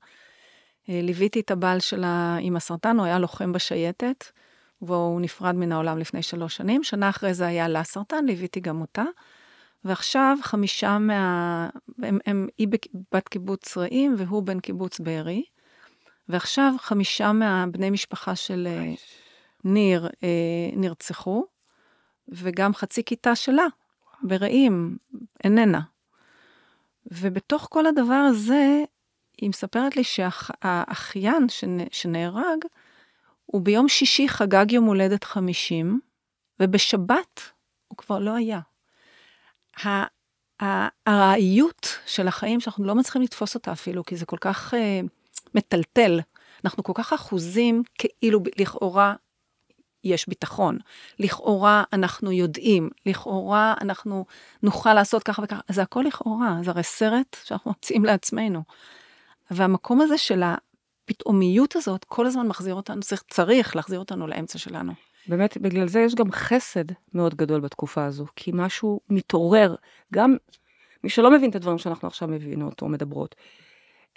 [SPEAKER 2] ליוויתי את הבעל שלה עם הסרטן, הוא היה לוחם בשייטת, והוא נפרד מן העולם לפני שלוש שנים. שנה אחרי זה היה לה סרטן, ליוויתי גם אותה. ועכשיו חמישה מה... הם, הם, היא בת קיבוץ רעים והוא בן קיבוץ בארי. ועכשיו חמישה מהבני משפחה של אה, ניר אה, נרצחו, וגם חצי כיתה שלה, ברעים, איננה. ובתוך כל הדבר הזה, היא מספרת לי שהאחיין שנהרג, הוא ביום שישי חגג יום הולדת 50, ובשבת הוא כבר לא היה. הארעיות של החיים, שאנחנו לא מצליחים לתפוס אותה אפילו, כי זה כל כך אה, מטלטל. אנחנו כל כך אחוזים, כאילו לכאורה יש ביטחון. לכאורה אנחנו יודעים, לכאורה אנחנו נוכל לעשות ככה וככה, זה הכל לכאורה, זה הרי סרט שאנחנו [laughs] מוצאים לעצמנו. והמקום הזה של הפתאומיות הזאת, כל הזמן מחזיר אותנו, צריך, צריך להחזיר אותנו לאמצע שלנו.
[SPEAKER 1] באמת, בגלל זה יש גם חסד מאוד גדול בתקופה הזו, כי משהו מתעורר, גם מי שלא מבין את הדברים שאנחנו עכשיו מבינות או מדברות.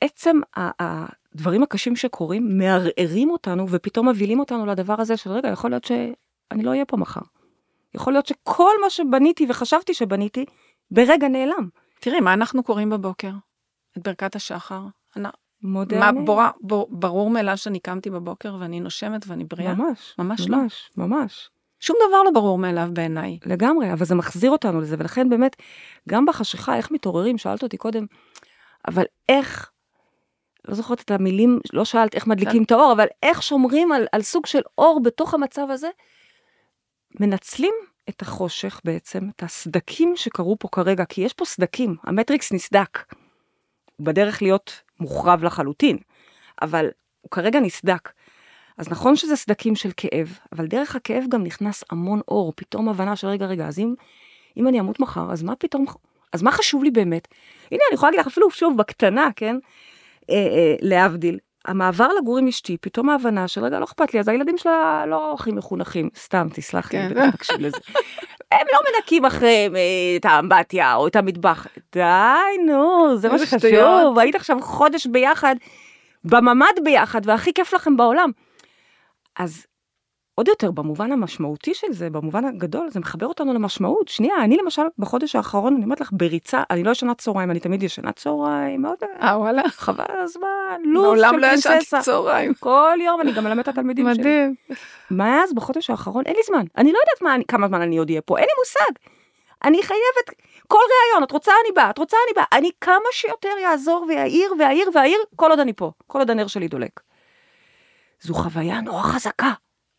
[SPEAKER 1] עצם הדברים הקשים שקורים מערערים אותנו ופתאום מבהילים אותנו לדבר הזה של רגע, יכול להיות שאני לא אהיה פה מחר. יכול להיות שכל מה שבניתי וחשבתי שבניתי, ברגע נעלם.
[SPEAKER 2] תראי, מה אנחנו קוראים בבוקר? את ברכת השחר.
[SPEAKER 1] מודה
[SPEAKER 2] מה. ברור, בור, ברור מאליו שאני קמתי בבוקר ואני נושמת ואני בריאה?
[SPEAKER 1] ממש,
[SPEAKER 2] ממש לא.
[SPEAKER 1] ממש, ממש.
[SPEAKER 2] שום דבר לא ברור מאליו בעיניי.
[SPEAKER 1] לגמרי, אבל זה מחזיר אותנו לזה, ולכן באמת, גם בחשיכה, איך מתעוררים, שאלת אותי קודם, אבל איך, לא זוכרת את המילים, לא שאלת איך מדליקים את האור, אבל איך שומרים על, על סוג של אור בתוך המצב הזה, מנצלים את החושך בעצם, את הסדקים שקרו פה כרגע, כי יש פה סדקים, המטריקס נסדק. הוא בדרך להיות מוחרב לחלוטין, אבל הוא כרגע נסדק. אז נכון שזה סדקים של כאב, אבל דרך הכאב גם נכנס המון אור, פתאום הבנה של רגע, רגע, אז אם, אם אני אמות מחר, אז מה פתאום, אז מה חשוב לי באמת? הנה, אני יכולה להגיד לך אפילו שוב בקטנה, כן? אה, אה, להבדיל. המעבר לגור עם אשתי, פתאום ההבנה של רגע, לא אכפת לי, אז הילדים שלה לא הכי מחונכים, סתם, תסלח לי,
[SPEAKER 2] כן.
[SPEAKER 1] בטח תקשיב לזה. הם לא מנקים אחריהם אה, את האמבטיה או את המטבח. די, נו, זה מה שחשוב. היית עכשיו חודש ביחד, בממ"ד ביחד, והכי כיף לכם בעולם. אז עוד יותר, במובן המשמעותי של זה, במובן הגדול, זה מחבר אותנו למשמעות. שנייה, אני למשל, בחודש האחרון, אני אומרת לך, בריצה, אני לא ישנה צהריים, אני תמיד ישנה צהריים, מאוד
[SPEAKER 2] אה, וואלה.
[SPEAKER 1] חבל על הזמן, לו"ז
[SPEAKER 2] מעולם
[SPEAKER 1] של
[SPEAKER 2] לא ישנתי
[SPEAKER 1] פרינססה.
[SPEAKER 2] צהריים.
[SPEAKER 1] כל יום אני גם מלמדת את התלמידים שלי.
[SPEAKER 2] מדהים.
[SPEAKER 1] מאז בחודש האחרון אין לי זמן. אני לא יודעת מה, כמה זמן אני עוד אהיה פה, אין לי מושג. אני חייבת, כל ראיון, את רוצה אני באה, את רוצה אני באה. אני כמה שיותר יעזור ויעיר ויעיר ויעיר, כל עוד אני פה, כל עוד הנר שלי דולק. זו חוויה נורא חזקה,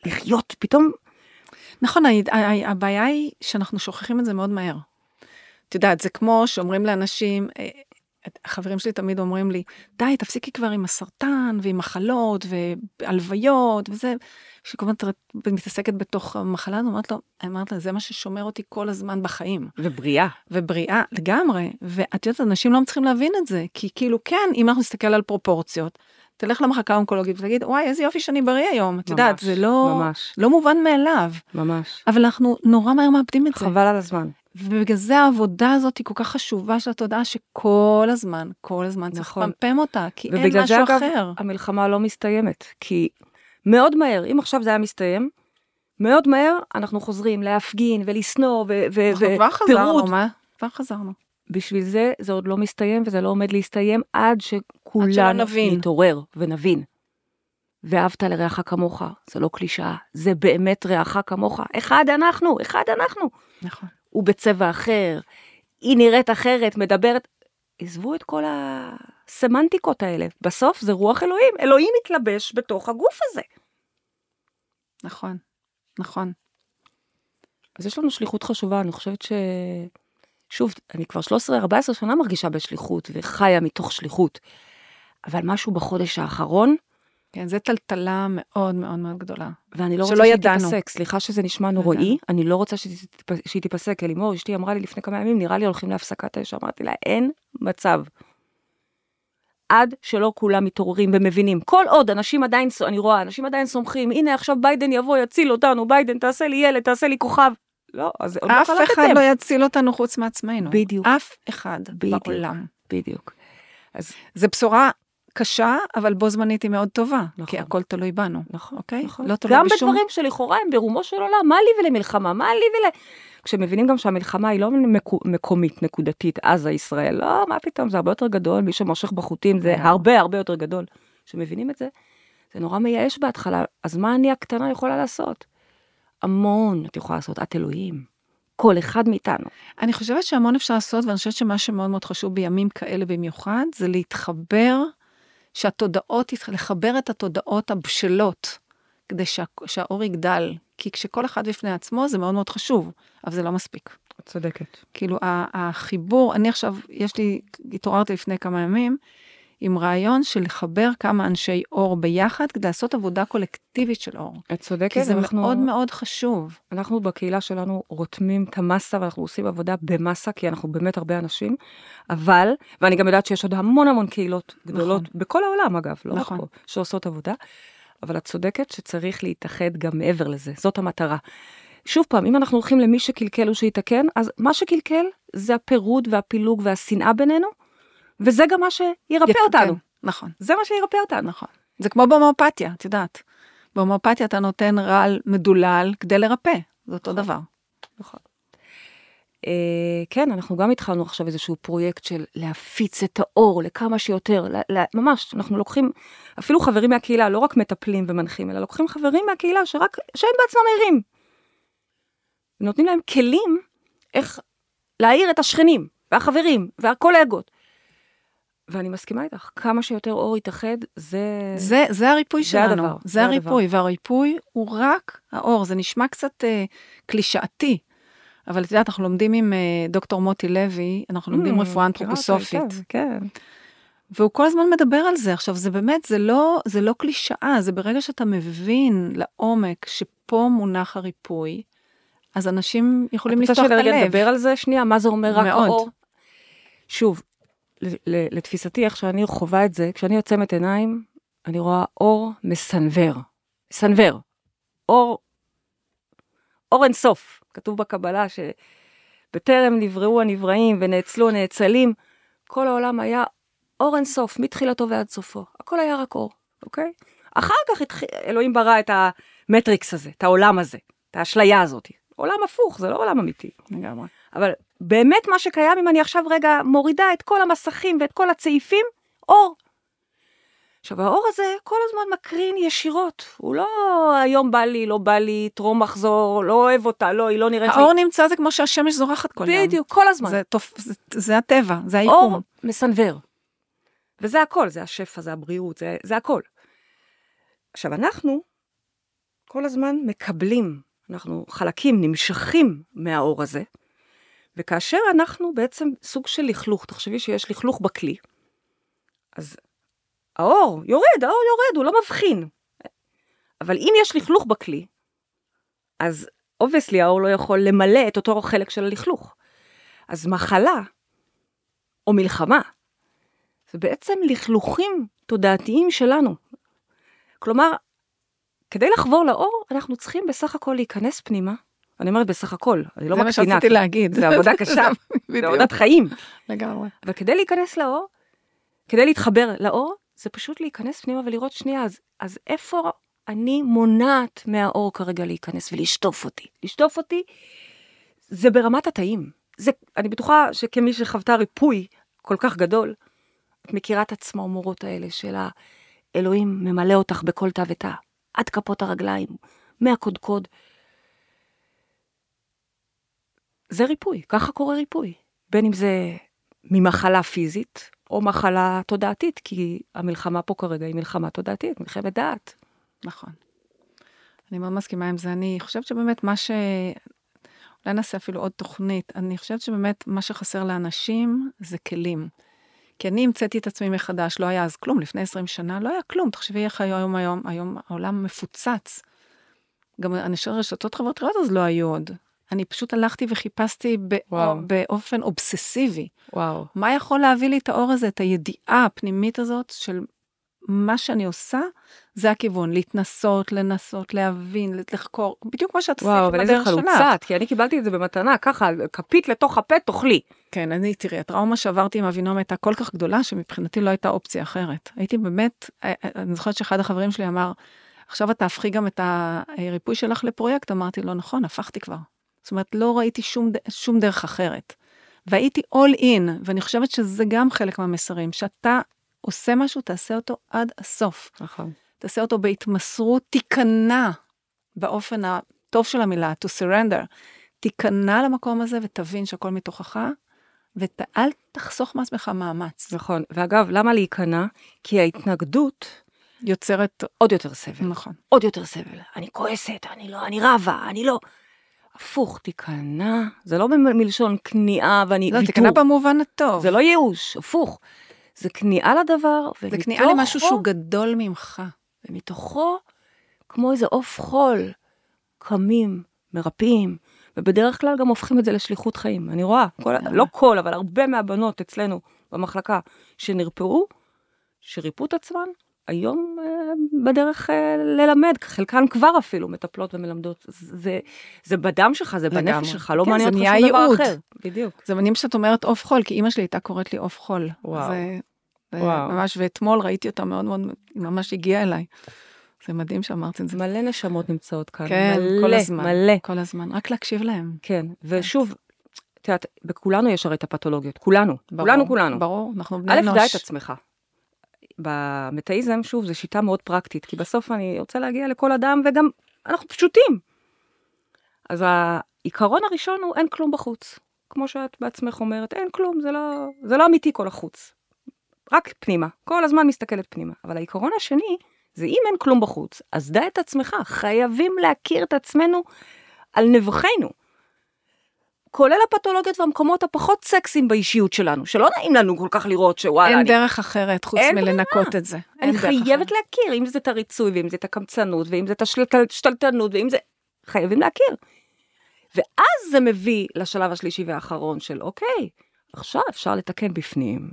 [SPEAKER 1] לחיות פתאום,
[SPEAKER 2] נכון, הבעיה היא שאנחנו שוכחים את זה מאוד מהר. את יודעת, זה כמו שאומרים לאנשים, אה, החברים שלי תמיד אומרים לי, די, תפסיקי כבר עם הסרטן ועם מחלות והלוויות וזה. כשכל הזמן את מתעסקת בתוך המחלה, אני אומרת לו, אני אומרת לה, זה מה ששומר אותי כל הזמן בחיים.
[SPEAKER 1] ובריאה.
[SPEAKER 2] ובריאה לגמרי, ואת יודעת, אנשים לא מצליחים להבין את זה, כי כאילו, כן, אם אנחנו נסתכל על פרופורציות, תלך למחלקה האונקולוגית ותגיד, וואי, איזה יופי שאני בריא היום, את יודעת, זה לא,
[SPEAKER 1] ממש.
[SPEAKER 2] לא מובן מאליו,
[SPEAKER 1] ממש.
[SPEAKER 2] אבל אנחנו נורא מהר מאבדים את זה.
[SPEAKER 1] חבל על הזמן.
[SPEAKER 2] ובגלל זה העבודה הזאת היא כל כך חשובה של התודעה, שכל הזמן, כל הזמן צריך
[SPEAKER 1] נכון.
[SPEAKER 2] לפמפם אותה, כי אין
[SPEAKER 1] ובגלל
[SPEAKER 2] משהו
[SPEAKER 1] זה אגב,
[SPEAKER 2] אחר.
[SPEAKER 1] המלחמה לא מסתיימת, כי מאוד מהר, אם עכשיו זה היה מסתיים, מאוד מהר אנחנו חוזרים להפגין ולשנוא ו- ו-
[SPEAKER 2] אנחנו כבר חזרנו,
[SPEAKER 1] ופירוד.
[SPEAKER 2] מה? כבר חזרנו.
[SPEAKER 1] בשביל זה זה עוד לא מסתיים וזה לא עומד להסתיים עד שכולנו. נתעורר ונבין. ואהבת לרעך כמוך, זה לא קלישאה, זה באמת רעך כמוך. אחד אנחנו, אחד אנחנו.
[SPEAKER 2] נכון.
[SPEAKER 1] הוא בצבע אחר, היא נראית אחרת, מדברת. עזבו את כל הסמנטיקות האלה. בסוף זה רוח אלוהים. אלוהים מתלבש בתוך הגוף הזה.
[SPEAKER 2] נכון, נכון.
[SPEAKER 1] אז יש לנו שליחות חשובה, אני חושבת ש... שוב, אני כבר 13-14 שנה מרגישה בשליחות וחיה מתוך שליחות. אבל משהו בחודש האחרון,
[SPEAKER 2] כן, זו טלטלה מאוד מאוד מאוד גדולה.
[SPEAKER 1] ואני לא רוצה שהיא
[SPEAKER 2] ידענו.
[SPEAKER 1] תיפסק, סליחה שזה נשמע. נוראי, אני לא רוצה שהיא שהיא תיפסק. אלימור, אשתי אמרה לי לפני כמה ימים, נראה לי הולכים להפסקת האש. אמרתי לה, אין מצב. עד שלא כולם מתעוררים ומבינים. כל עוד אנשים עדיין, אני רואה, אנשים עדיין סומכים, הנה עכשיו ביידן יבוא, יציל אותנו, ביידן, תעשה לי ילד, תעשה לי כוכב. לא, אז עוד לא
[SPEAKER 2] אף אחד. לא יציל אותנו חוץ מעצמנו.
[SPEAKER 1] בדיוק.
[SPEAKER 2] אף אחד
[SPEAKER 1] בדיוק.
[SPEAKER 2] בעולם.
[SPEAKER 1] בדיוק. אז
[SPEAKER 2] זו בשורה קשה, אבל בו זמנית היא מאוד טובה,
[SPEAKER 1] נכון.
[SPEAKER 2] כי הכל תלוי בנו.
[SPEAKER 1] נכון,
[SPEAKER 2] אוקיי?
[SPEAKER 1] נכון.
[SPEAKER 2] לא תלוי
[SPEAKER 1] גם
[SPEAKER 2] בשום...
[SPEAKER 1] בדברים שלכאורה הם ברומו של עולם, מה לי ולמלחמה, מה לי ול... כשמבינים גם שהמלחמה היא לא מקו- מקומית, נקודתית, עזה, ישראל, לא, מה פתאום, זה הרבה יותר גדול, מי שמושך בחוטים זה
[SPEAKER 2] ברור.
[SPEAKER 1] הרבה הרבה יותר גדול. כשמבינים את זה, זה נורא מייאש בהתחלה, אז מה אני הקטנה יכולה לעשות? המון את יכולה לעשות, את אלוהים. כל אחד מאיתנו.
[SPEAKER 2] אני חושבת שהמון אפשר לעשות, ואני חושבת שמה שמאוד מאוד חשוב בימים כאלה במיוחד, זה להתחבר, שהתודעות, לחבר את התודעות הבשלות, כדי שה, שהאור יגדל. כי כשכל אחד בפני עצמו זה מאוד מאוד חשוב, אבל זה לא מספיק.
[SPEAKER 1] את צודקת.
[SPEAKER 2] כאילו החיבור, אני עכשיו, יש לי, התעוררתי לפני כמה ימים עם רעיון של לחבר כמה אנשי אור ביחד כדי לעשות עבודה קולקטיבית של אור.
[SPEAKER 1] את צודקת,
[SPEAKER 2] כי זה
[SPEAKER 1] אנחנו-
[SPEAKER 2] מאוד מאוד חשוב.
[SPEAKER 1] אנחנו בקהילה שלנו רותמים את המסה ואנחנו עושים עבודה במסה, כי אנחנו באמת הרבה אנשים, אבל, ואני גם יודעת שיש עוד המון המון קהילות גדולות,
[SPEAKER 2] נכון.
[SPEAKER 1] בכל העולם אגב, לא
[SPEAKER 2] נכון.
[SPEAKER 1] רק פה, שעושות עבודה, אבל את צודקת שצריך להתאחד גם מעבר לזה, זאת המטרה. שוב פעם, אם אנחנו הולכים למי שקלקל הוא שיתקן, אז מה שקלקל זה הפירוד והפילוג והשנאה בינינו, וזה גם מה שירפא אותנו.
[SPEAKER 2] נכון.
[SPEAKER 1] זה מה שירפא אותנו.
[SPEAKER 2] נכון. זה כמו בהומאופתיה, את יודעת. בהומאופתיה אתה נותן רעל מדולל כדי לרפא, זה אותו דבר.
[SPEAKER 1] נכון. אה, כן, אנחנו גם התחלנו עכשיו איזשהו פרויקט של להפיץ את האור לכמה שיותר, ל- ל- ממש, אנחנו לוקחים אפילו חברים מהקהילה, לא רק מטפלים ומנחים, אלא לוקחים חברים מהקהילה שרק, שהם בעצמם ערים. נותנים להם כלים איך להעיר את השכנים, והחברים, והקולגות. ואני מסכימה איתך, כמה שיותר אור יתאחד, זה...
[SPEAKER 2] זה, זה הריפוי
[SPEAKER 1] זה
[SPEAKER 2] שלנו,
[SPEAKER 1] הדבר,
[SPEAKER 2] זה
[SPEAKER 1] זה
[SPEAKER 2] הריפוי, והריפוי הוא רק האור, זה נשמע קצת אה, קלישאתי, אבל את יודעת, אנחנו לומדים עם אה, דוקטור מוטי לוי, אנחנו לומדים
[SPEAKER 1] Mm,
[SPEAKER 2] רפואה
[SPEAKER 1] מכירה אותו
[SPEAKER 2] אנתרופוסופית,
[SPEAKER 1] היטב, כן.
[SPEAKER 2] והוא כל הזמן מדבר על זה. עכשיו, זה באמת, זה לא, זה לא קלישאה, זה ברגע שאתה מבין לעומק שפה מונח הריפוי, אז אנשים יכולים
[SPEAKER 1] את רוצה
[SPEAKER 2] לפתוח את
[SPEAKER 1] שרגע
[SPEAKER 2] הלב.
[SPEAKER 1] נדבר על זה שנייה, מה זה אומר רק
[SPEAKER 2] מאוד.
[SPEAKER 1] האור? שוב, לתפיסתי, איך שאני חווה את זה, כשאני עוצמת עיניים, אני רואה אור מסנוור. מסנוור. אור, אור אינסוף. כתוב בקבלה שבטרם נבראו הנבראים ונאצלו הנאצלים, כל העולם היה אור אינסוף, מתחילתו ועד סופו. הכל היה רק אור, אוקיי? אחר כך התחיל, אלוהים ברא את המטריקס הזה, את העולם הזה, את האשליה הזאת. עולם הפוך, זה לא עולם אמיתי.
[SPEAKER 2] לגמרי.
[SPEAKER 1] אבל באמת מה שקיים, אם אני עכשיו רגע מורידה את כל המסכים ואת כל הצעיפים, אור. עכשיו, האור הזה כל הזמן מקרין ישירות. הוא לא היום בא לי, לא בא לי, טרום מחזור, לא אוהב אותה, לא, היא לא נראית לי.
[SPEAKER 2] האור נמצא זה כמו שהשמש זורחת כל יום.
[SPEAKER 1] בדיוק, כל הזמן.
[SPEAKER 2] זה, תופ... זה, זה הטבע, זה
[SPEAKER 1] אור
[SPEAKER 2] היקום.
[SPEAKER 1] מסנוור. וזה הכל, זה השפע, זה הבריאות, זה, זה הכל. עכשיו, אנחנו כל הזמן מקבלים, אנחנו חלקים, נמשכים מהאור הזה, וכאשר אנחנו בעצם סוג של לכלוך, תחשבי שיש לכלוך בכלי, אז האור יורד, האור יורד, הוא לא מבחין. אבל אם יש לכלוך בכלי, אז obviously האור לא יכול למלא את אותו חלק של הלכלוך. אז מחלה, או מלחמה, זה בעצם לכלוכים תודעתיים שלנו. כלומר, כדי לחבור לאור, אנחנו צריכים בסך הכל להיכנס פנימה. אני אומרת בסך הכל, אני לא
[SPEAKER 2] זה מה
[SPEAKER 1] מקטינה.
[SPEAKER 2] שרציתי להגיד.
[SPEAKER 1] זה עבודה קשה, [laughs] זה. עבודת חיים.
[SPEAKER 2] לגמרי.
[SPEAKER 1] אבל כדי להיכנס לאור, כדי להתחבר לאור, זה פשוט להיכנס פנימה ולראות שנייה, אז, אז איפה אני מונעת מהאור כרגע להיכנס ולשטוף אותי? לשטוף אותי זה ברמת התאים. זה, אני בטוחה שכמי שחוותה ריפוי כל כך גדול, את מכירה את הצמרמורות האלה של האלוהים ממלא אותך בכל תא ותא, עד כפות הרגליים, מהקודקוד. זה ריפוי, ככה קורה ריפוי. בין אם זה ממחלה פיזית, או מחלה תודעתית, כי המלחמה פה כרגע היא מלחמה תודעתית, מלחמת דעת.
[SPEAKER 2] נכון. אני מאוד מסכימה עם זה. אני חושבת שבאמת מה ש... אולי נעשה אפילו עוד תוכנית. אני חושבת שבאמת מה שחסר לאנשים זה כלים. כי אני המצאתי את עצמי מחדש, לא היה אז כלום, לפני 20 שנה לא היה כלום. תחשבי איך היום היום, היום העולם מפוצץ. גם אנשי רשתות חברתיות אז לא היו עוד. אני פשוט הלכתי וחיפשתי.
[SPEAKER 1] וואו.
[SPEAKER 2] באופן אובססיבי.
[SPEAKER 1] וואו.
[SPEAKER 2] מה יכול להביא לי את האור הזה, את הידיעה הפנימית הזאת של מה שאני עושה, זה הכיוון, להתנסות, לנסות, להבין, לחקור, בדיוק מה שאת
[SPEAKER 1] וואו,
[SPEAKER 2] עשית
[SPEAKER 1] אבל איזה
[SPEAKER 2] בדרך שלך.
[SPEAKER 1] חלוצה, כי אני קיבלתי את זה במתנה, ככה, כפית לתוך הפה, תאכלי.
[SPEAKER 2] כן, אני, תראי, הטראומה שעברתי עם אבינום הייתה כל כך גדולה, שמבחינתי לא הייתה אופציה אחרת. הייתי באמת, אה, אה, אני זוכרת שאחד החברים שלי אמר, עכשיו את תהפכי גם את הריפוי שלך לפרויקט, אמרתי לו, נכון, הפכתי כבר. זאת אומרת, לא ראיתי שום, שום דרך אחרת. והייתי all in, ואני חושבת שזה גם חלק מהמסרים, שאתה עושה משהו, תעשה אותו עד הסוף.
[SPEAKER 1] נכון.
[SPEAKER 2] תעשה אותו בהתמסרות, תיכנע באופן הטוב של המילה, to surrender. תיכנע למקום הזה ותבין שהכל מתוכך, ואל תחסוך מעצמך מאמץ.
[SPEAKER 1] נכון, ואגב, למה להיכנע? כי ההתנגדות
[SPEAKER 2] יוצרת,
[SPEAKER 1] עוד יותר סבל.
[SPEAKER 2] נכון.
[SPEAKER 1] עוד יותר סבל. אני כועסת, אני לא, אני רבה, אני לא... הפוך, תיכנע, זה לא מלשון כניעה ואני
[SPEAKER 2] לא,
[SPEAKER 1] ויתור.
[SPEAKER 2] תיכנע במובן הטוב.
[SPEAKER 1] זה לא ייאוש, הפוך. זה כניעה לדבר,
[SPEAKER 2] זה כניעה למשהו שהוא גדול ממך.
[SPEAKER 1] ומתוכו, כמו איזה עוף חול, קמים, מרפאים, ובדרך כלל גם הופכים את זה לשליחות חיים. אני רואה, כל, לא כל, אבל הרבה מהבנות אצלנו במחלקה שנרפאו, שריפו את עצמן, היום אה, בדרך אה, ללמד, חלקן כבר אפילו מטפלות ומלמדות. זה, זה בדם שלך, זה
[SPEAKER 2] לגמרי.
[SPEAKER 1] בנפש שלך, לא
[SPEAKER 2] כן,
[SPEAKER 1] מעניין אותך שום דבר. אחר. בדיוק.
[SPEAKER 2] זה מדהים שאת אומרת עוף חול, כי אימא שלי הייתה קוראת לי עוף חול.
[SPEAKER 1] וואו.
[SPEAKER 2] זה, זה
[SPEAKER 1] וואו.
[SPEAKER 2] ממש, ואתמול ראיתי אותה מאוד מאוד, היא ממש הגיעה אליי. זה מדהים שאמרת את זה.
[SPEAKER 1] מלא נשמות נמצאות כאן.
[SPEAKER 2] כן,
[SPEAKER 1] מלא,
[SPEAKER 2] כל הזמן.
[SPEAKER 1] מלא.
[SPEAKER 2] כל הזמן, רק להקשיב להם.
[SPEAKER 1] כן, ושוב, את יודעת, בכולנו יש הרי את הפתולוגיות, כולנו,
[SPEAKER 2] ברור,
[SPEAKER 1] כולנו, כולנו.
[SPEAKER 2] ברור, אנחנו בני
[SPEAKER 1] א',
[SPEAKER 2] אנוש.
[SPEAKER 1] דע את עצמך. במטאיזם, שוב, זו שיטה מאוד פרקטית, כי בסוף אני רוצה להגיע לכל אדם, וגם אנחנו פשוטים. אז העיקרון הראשון הוא אין כלום בחוץ. כמו שאת בעצמך אומרת, אין כלום, זה לא, זה לא אמיתי כל החוץ. רק פנימה, כל הזמן מסתכלת פנימה. אבל העיקרון השני, זה אם אין כלום בחוץ, אז דע את עצמך, חייבים להכיר את עצמנו על נבחנו. כולל הפתולוגיות והמקומות הפחות סקסיים באישיות שלנו, שלא נעים לנו כל כך לראות שוואלה,
[SPEAKER 2] אין
[SPEAKER 1] אני,
[SPEAKER 2] דרך אחרת חוץ מלנקות את זה.
[SPEAKER 1] אני חייבת
[SPEAKER 2] אחרת.
[SPEAKER 1] להכיר, אם זה את הריצוי, ואם זה את הקמצנות, ואם זה את השתלטנות, ואם זה... חייבים להכיר. ואז זה מביא לשלב השלישי והאחרון של אוקיי, עכשיו אפשר לתקן בפנים,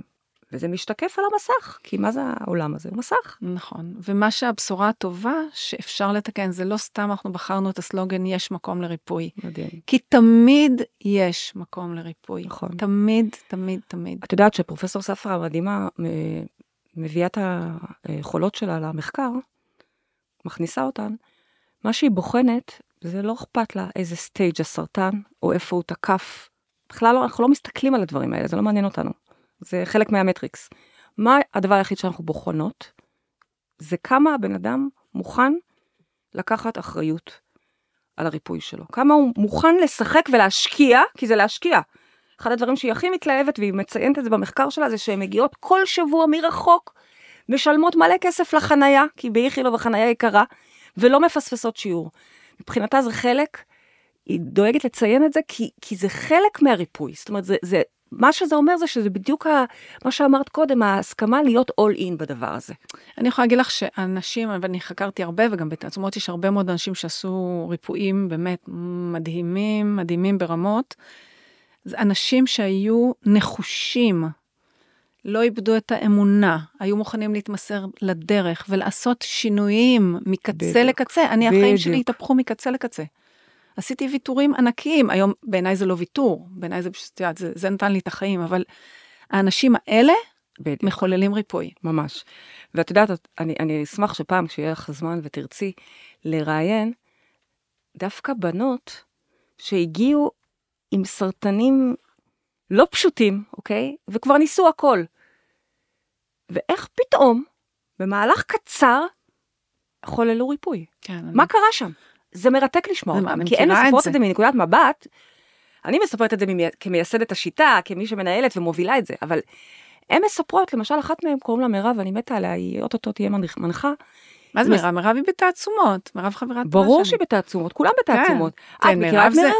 [SPEAKER 1] וזה משתקף על המסך, כי מה זה העולם הזה? הוא מסך.
[SPEAKER 2] נכון, ומה שהבשורה הטובה שאפשר לתקן, זה לא סתם אנחנו בחרנו את הסלוגן יש מקום לריפוי.
[SPEAKER 1] מדהים.
[SPEAKER 2] כי תמיד יש מקום לריפוי.
[SPEAKER 1] נכון.
[SPEAKER 2] תמיד, תמיד, תמיד.
[SPEAKER 1] את יודעת שפרופסור ספרא המדהימה מביאה את היכולות שלה למחקר, מכניסה אותן, מה שהיא בוחנת, זה לא אכפת לה איזה סטייג' הסרטן, או איפה הוא תקף. בכלל לא, אנחנו לא מסתכלים על הדברים האלה, זה לא מעניין אותנו. זה חלק מהמטריקס. מה הדבר היחיד שאנחנו בוחנות? זה כמה הבן אדם מוכן לקחת אחריות על הריפוי שלו. כמה הוא מוכן לשחק ולהשקיע, כי זה להשקיע. אחד הדברים שהיא הכי מתלהבת, והיא מציינת את זה במחקר שלה, זה שהן מגיעות כל שבוע מרחוק, משלמות מלא כסף לחנייה, כי באיכילוב החנייה יקרה, ולא מפספסות שיעור. מבחינתה זה חלק, היא דואגת לציין את זה, כי, כי זה חלק מהריפוי. זאת אומרת, זה, זה, מה שזה אומר זה שזה בדיוק ה, מה שאמרת קודם, ההסכמה להיות all in בדבר הזה.
[SPEAKER 2] אני יכולה להגיד לך שאנשים, ואני חקרתי הרבה, וגם בתעצומות יש הרבה מאוד אנשים שעשו ריפויים באמת מדהימים, מדהימים ברמות. זה אנשים שהיו נחושים, לא איבדו את האמונה, היו מוכנים להתמסר לדרך ולעשות שינויים מקצה
[SPEAKER 1] בדיוק,
[SPEAKER 2] לקצה. אני, החיים שלי
[SPEAKER 1] בדיוק.
[SPEAKER 2] התהפכו מקצה לקצה. עשיתי ויתורים ענקיים, היום בעיניי זה לא ויתור, בעיניי זה פשוט, זה, זה נתן לי את החיים, אבל האנשים האלה
[SPEAKER 1] בדיוק.
[SPEAKER 2] מחוללים ריפוי.
[SPEAKER 1] ממש. ואת יודעת, אני, אני אשמח שפעם, כשיהיה לך זמן ותרצי לראיין, דווקא בנות שהגיעו עם סרטנים לא פשוטים, אוקיי? וכבר ניסו הכל. ואיך פתאום, במהלך קצר, חוללו ריפוי.
[SPEAKER 2] כן,
[SPEAKER 1] מה קרה שם? זה מרתק לשמוע
[SPEAKER 2] אני
[SPEAKER 1] אותם, כי הן
[SPEAKER 2] מכירה את
[SPEAKER 1] מספרות
[SPEAKER 2] זה.
[SPEAKER 1] את זה מנקודת מבט, אני מספרת את זה ממי- כמייסדת השיטה, כמי שמנהלת ומובילה את זה, אבל הן מספרות, למשל, אחת מהן קוראים לה מירב, ואני מתה עליה, היא אוטוטו תהיה מנח- מנחה.
[SPEAKER 2] מה זה מירב? מירב היא בתעצומות, מירב חברת
[SPEAKER 1] ברור. שהיא בתעצומות, כולם בתעצומות.
[SPEAKER 2] כן,
[SPEAKER 1] את מכירה
[SPEAKER 2] מירב
[SPEAKER 1] את מירב?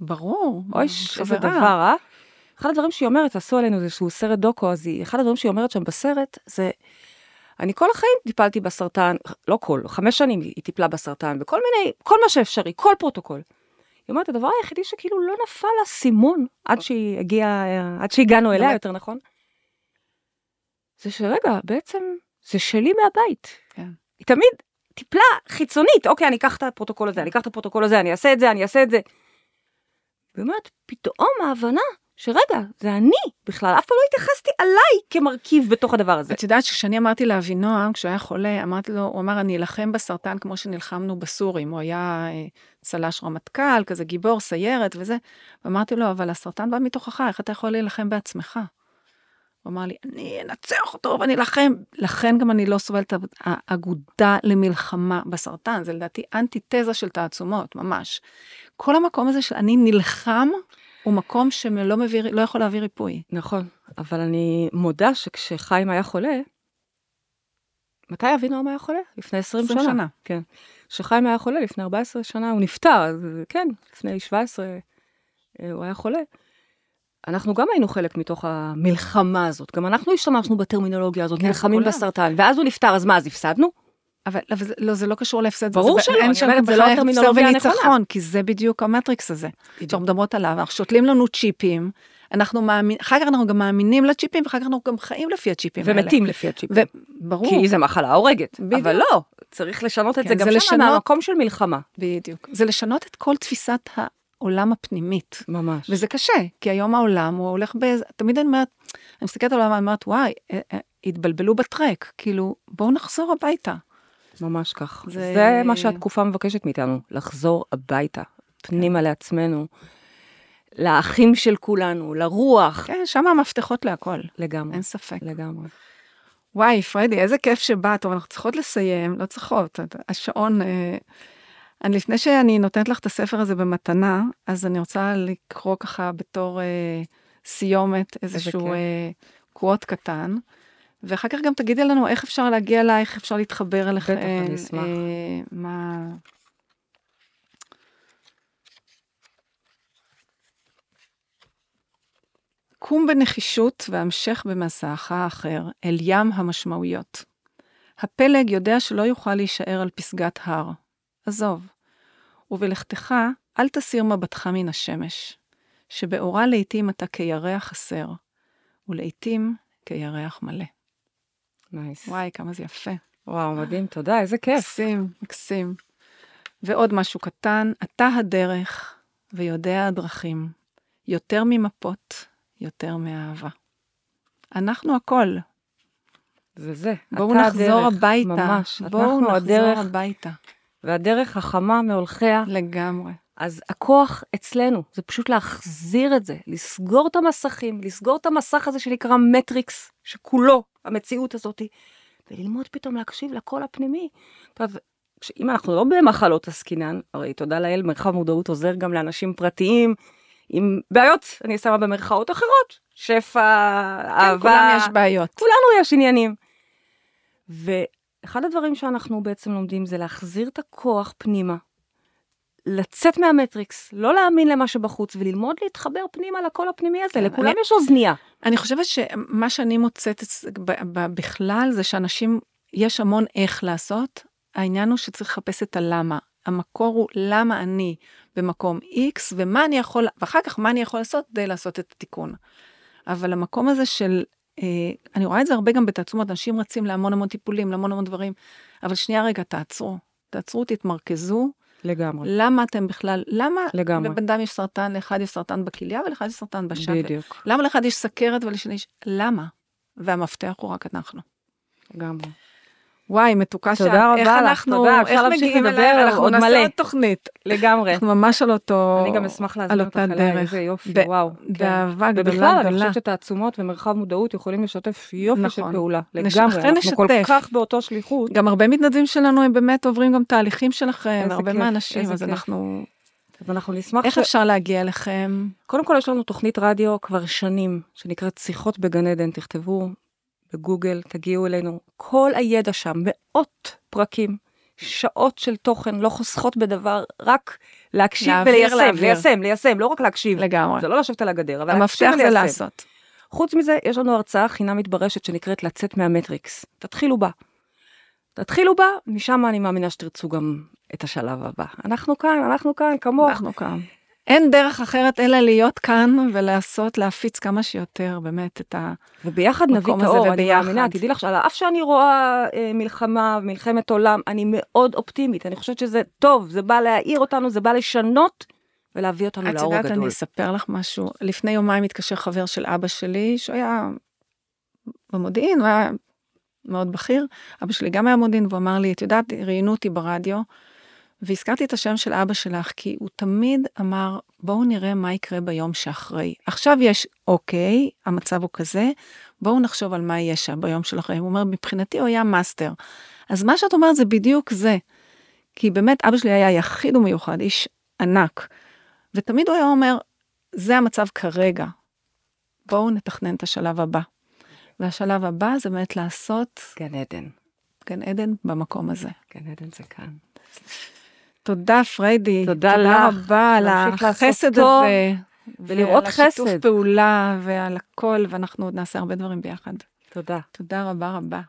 [SPEAKER 2] ברור.
[SPEAKER 1] אוי, איזה דבר, אה? אחד הדברים שהיא אומרת, עשו עלינו איזשהו סרט דוקו, אז היא, אחד הדברים שהיא אומרת שם בסרט, זה, אני כל החיים טיפלתי בסרטן, לא כל, חמש שנים היא טיפלה בסרטן, בכל מיני, כל מה שאפשרי, כל פרוטוקול. היא אומרת, הדבר היחידי שכאילו לא נפל האסימון עד שהיא הגיעה, עד שהגענו אליה? יותר נכון, זה שרגע, בעצם זה שלי מהבית.
[SPEAKER 2] כן.
[SPEAKER 1] היא תמיד טיפלה חיצונית, אוקיי, אני אקח את הפרוטוקול הזה, אני אקח את הפרוטוקול הזה, אני אעשה את זה, אני אעשה את זה. והיא אומרת, פתאום ההבנה שרגע, זה אני בכלל, אף פעם לא התייחסתי עליי כמרכיב בתוך הדבר הזה.
[SPEAKER 2] את יודעת שכשאני אמרתי לאבינועם, כשהוא היה חולה, אמרתי לו, הוא אמר, אני אלחם בסרטן כמו שנלחמנו בסורים. הוא היה אה, צל"ש רמטכ"ל, כזה גיבור, סיירת וזה. ואמרתי לו, אבל הסרטן בא מתוכך, איך אתה יכול להילחם בעצמך? הוא אמר לי, אני אנצח אותו ואני אלחם. לכן גם אני לא סובלת האגודה למלחמה בסרטן, זה לדעתי אנטיתזה של תעצומות, ממש. כל המקום הזה של אני נלחם, הוא מקום שלא מביא, לא יכול להביא ריפוי.
[SPEAKER 1] נכון, אבל אני מודה שכשחיים היה חולה, מתי אבינועם היה חולה? לפני 20,
[SPEAKER 2] 20
[SPEAKER 1] שנה.
[SPEAKER 2] שנה.
[SPEAKER 1] כן. כשחיים היה חולה לפני 14 שנה, הוא נפטר, אז כן, לפני 17 אה, הוא היה חולה. אנחנו גם היינו חלק מתוך המלחמה הזאת, גם אנחנו השתמשנו בטרמינולוגיה הזאת,
[SPEAKER 2] כן,
[SPEAKER 1] נלחמים. בסרטן, ואז הוא נפטר, אז מה, אז הפסדנו?
[SPEAKER 2] אבל אבל זה, לא, זה לא קשור להפסד.
[SPEAKER 1] ברור שלא, אני אומרת, זה לא הטרמינולוגיה הנכונה.
[SPEAKER 2] וניצחון, כי זה בדיוק המטריקס הזה. שאנחנו מדברות עליו, אנחנו שותלים לנו צ'יפים, אנחנו מאמינים, אחר כך אנחנו גם מאמינים לצ'יפים, ואחר כך אנחנו גם חיים לפי הצ'יפים האלה.
[SPEAKER 1] ומתים לפי הצ'יפים.
[SPEAKER 2] וברור,
[SPEAKER 1] כי זה מחלה הורגת,
[SPEAKER 2] בדיוק.
[SPEAKER 1] אבל לא, צריך לשנות את
[SPEAKER 2] כן,
[SPEAKER 1] זה גם שם מהמקום של מלחמה.
[SPEAKER 2] בדיוק. זה לשנות את כל תפיסת העולם הפנימית.
[SPEAKER 1] ממש.
[SPEAKER 2] וזה קשה, כי היום העולם הוא הולך ב... תמיד אני אומרת, אני מסתכלת על העולם ואני אומרת, וואי, אה, אה, התבלבלו בטרק, כאילו, בואו נחזור הביתה.
[SPEAKER 1] ממש כך. זה...
[SPEAKER 2] זה-
[SPEAKER 1] מה שהתקופה מבקשת מאיתנו, לחזור הביתה, פנימה לעצמנו, לאחים של כולנו, לרוח.
[SPEAKER 2] כן, שם המפתחות להכל,
[SPEAKER 1] לגמרי,
[SPEAKER 2] אין ספק.
[SPEAKER 1] לגמרי.
[SPEAKER 2] וואי, פרדי, איזה כיף שבאת, טוב, אנחנו צריכות לסיים, לא צריכות, השעון... אה, אני, לפני שאני נותנת לך את הספר הזה במתנה, אז אני רוצה לקרוא ככה בתור אה, סיומת איזשהו. אה, קוואט קטן, ואחר כך גם תגידי לנו איך אפשר להגיע אלייך, איך אפשר להתחבר אליך.
[SPEAKER 1] בטח, אני אשמח.
[SPEAKER 2] אה, מה... קום בנחישות והמשך במסעך האחר אל ים המשמעויות. הפלג יודע שלא יוכל להישאר על פסגת הר. עזוב. ובלכתך אל תסיר מבטך מן השמש, שבאורה לעתים אתה כירח חסר, ולעתים כירח מלא.
[SPEAKER 1] נייס.
[SPEAKER 2] וואי, כמה זה יפה.
[SPEAKER 1] וואו, מדהים, תודה, איזה כיף.
[SPEAKER 2] מקסים, מקסים. ועוד משהו קטן, אתה הדרך ויודע הדרכים, יותר ממפות, יותר מאהבה. אנחנו הכל.
[SPEAKER 1] זה זה.
[SPEAKER 2] בואו נחזור
[SPEAKER 1] הדרך,
[SPEAKER 2] הביתה.
[SPEAKER 1] ממש.
[SPEAKER 2] בואו נחזור
[SPEAKER 1] הדרך,
[SPEAKER 2] הביתה.
[SPEAKER 1] והדרך חכמה מהולכיה.
[SPEAKER 2] לגמרי.
[SPEAKER 1] אז הכוח אצלנו, זה פשוט להחזיר את זה, לסגור את המסכים, לסגור את המסך הזה שנקרא מטריקס, שכולו המציאות הזאת, וללמוד פתאום להקשיב לקול הפנימי. אם אנחנו לא במחלות עסקינן, הרי תודה לאל, מרחב מודעות עוזר גם לאנשים פרטיים עם בעיות, אני שמה במרכאות אחרות, שפע,
[SPEAKER 2] כן,
[SPEAKER 1] אהבה.
[SPEAKER 2] כולם יש בעיות.
[SPEAKER 1] כולנו יש עניינים. ואחד הדברים שאנחנו בעצם לומדים זה להחזיר את הכוח פנימה, לצאת מהמטריקס, לא להאמין למה שבחוץ, וללמוד להתחבר פנימה לקול הפנימי הזה,
[SPEAKER 2] כן,
[SPEAKER 1] לכולם
[SPEAKER 2] אני-
[SPEAKER 1] יש אוזנייה.
[SPEAKER 2] אני חושבת שמה שאני מוצאת בכלל זה שאנשים, יש המון איך לעשות, העניין הוא שצריך לחפש את הלמה. המקור הוא למה אני במקום X ומה אני יכול, ואחר כך מה אני יכול לעשות כדי לעשות את התיקון. אבל המקום הזה של, אה, אני רואה את זה הרבה גם בתעצומות, אנשים רצים להמון המון טיפולים, להמון המון דברים, אבל שנייה רגע, תעצרו. תעצרו, תתמרכזו,
[SPEAKER 1] לגמרי.
[SPEAKER 2] למה אתם בכלל, למה
[SPEAKER 1] לגמרי.
[SPEAKER 2] לבן אדם יש סרטן, לאחד יש סרטן בכליה ולאחד יש סרטן בשחת.
[SPEAKER 1] בדיוק.
[SPEAKER 2] למה לאחד יש סכרת ולשני יש... למה? והמפתח הוא רק אנחנו.
[SPEAKER 1] לגמרי.
[SPEAKER 2] וואי, מתוקה שאת.
[SPEAKER 1] תודה רבה
[SPEAKER 2] איך
[SPEAKER 1] לך,
[SPEAKER 2] אנחנו,
[SPEAKER 1] תודה,
[SPEAKER 2] איך
[SPEAKER 1] אפשר להמשיך לדבר
[SPEAKER 2] אליה? אנחנו
[SPEAKER 1] עוד
[SPEAKER 2] נעשה
[SPEAKER 1] מלא.
[SPEAKER 2] עוד תוכנית.
[SPEAKER 1] לגמרי.
[SPEAKER 2] אנחנו ממש על אותו...
[SPEAKER 1] אני גם אשמח להזמין אותך אליי. איזה יופי,
[SPEAKER 2] ב-
[SPEAKER 1] וואו. כן.
[SPEAKER 2] באהבה גדולה
[SPEAKER 1] ובכלל, אני
[SPEAKER 2] גדולה.
[SPEAKER 1] חושבת שתעצומות ומרחב מודעות יכולים לשתף יופי של
[SPEAKER 2] נכון.
[SPEAKER 1] פעולה.
[SPEAKER 2] נש-
[SPEAKER 1] לגמרי, אנחנו כל. כך באותו שליחות.
[SPEAKER 2] גם הרבה מתנדבים שלנו הם באמת עוברים גם תהליכים שלכם, הרבה מהאנשים, אז. אנחנו...
[SPEAKER 1] אז אנחנו נשמח
[SPEAKER 2] איך
[SPEAKER 1] ש...
[SPEAKER 2] אפשר להגיע אליכם?
[SPEAKER 1] קודם כל יש לנו תוכנית רדיו כבר שנים, שנקראת שיחות בגן עדן, תכתבו בגוגל, תגיעו אלינו. כל הידע שם, מאות פרקים, שעות של תוכן, לא חוסכות בדבר, רק להקשיב
[SPEAKER 2] להעביר,
[SPEAKER 1] וליישם,
[SPEAKER 2] להעביר.
[SPEAKER 1] ליישם, ליישם, לא רק להקשיב.
[SPEAKER 2] לגמרי.
[SPEAKER 1] זה לא לשבת על הגדר, אבל
[SPEAKER 2] המפתח
[SPEAKER 1] להקשיב
[SPEAKER 2] זה
[SPEAKER 1] וליישם.
[SPEAKER 2] לעשות.
[SPEAKER 1] חוץ מזה, יש לנו הרצאה חינמית ברשת שנקראת לצאת מהמטריקס. תתחילו בה. תתחילו בה, משם אני מאמינה שתרצו גם את השלב הבא. אנחנו כאן, אנחנו כאן, כמוך.
[SPEAKER 2] אנחנו כאן. אין דרך אחרת אלא להיות כאן ולעשות, להפיץ כמה שיותר באמת את ה...
[SPEAKER 1] וביחד נביא
[SPEAKER 2] המקום
[SPEAKER 1] את
[SPEAKER 2] הזה
[SPEAKER 1] האור, אני. מאמינה, תדעי לך שעל אף שאני רואה אה, מלחמה, מלחמת עולם, אני מאוד אופטימית, אני חושבת שזה טוב, זה בא להעיר אותנו, זה בא לשנות ולהביא אותנו
[SPEAKER 2] את
[SPEAKER 1] לאור
[SPEAKER 2] יודעת,
[SPEAKER 1] הגדול.
[SPEAKER 2] אני אספר לך משהו. לפני יומיים התקשר חבר של אבא שלי, שהוא היה במודיעין, הוא היה מאוד בכיר. אבא שלי גם היה במודיעין, והוא אמר לי, את יודעת, ראיינו אותי ברדיו, והזכרתי את השם של אבא שלך, כי הוא תמיד אמר, בואו נראה מה יקרה ביום שאחרי. עכשיו יש, אוקיי, המצב הוא כזה, בואו נחשוב על מה יהיה שם ביום של אחרי. הוא אומר, מבחינתי הוא היה מאסטר. אז מה שאת אומרת זה בדיוק זה. כי באמת אבא שלי היה יחיד ומיוחד, איש ענק. ותמיד הוא היה אומר, זה המצב כרגע, בואו נתכנן את השלב הבא. והשלב הבא זה באמת לעשות
[SPEAKER 1] גן עדן,
[SPEAKER 2] גן עדן במקום הזה.
[SPEAKER 1] גן עדן זה כאן.
[SPEAKER 2] תודה פריידי.
[SPEAKER 1] תודה לך.
[SPEAKER 2] תודה רבה על החסד הזה.
[SPEAKER 1] ולראות
[SPEAKER 2] ועל השיתוף
[SPEAKER 1] חסד.
[SPEAKER 2] פעולה ועל הכל, ואנחנו עוד נעשה הרבה דברים ביחד.
[SPEAKER 1] תודה.
[SPEAKER 2] תודה רבה רבה.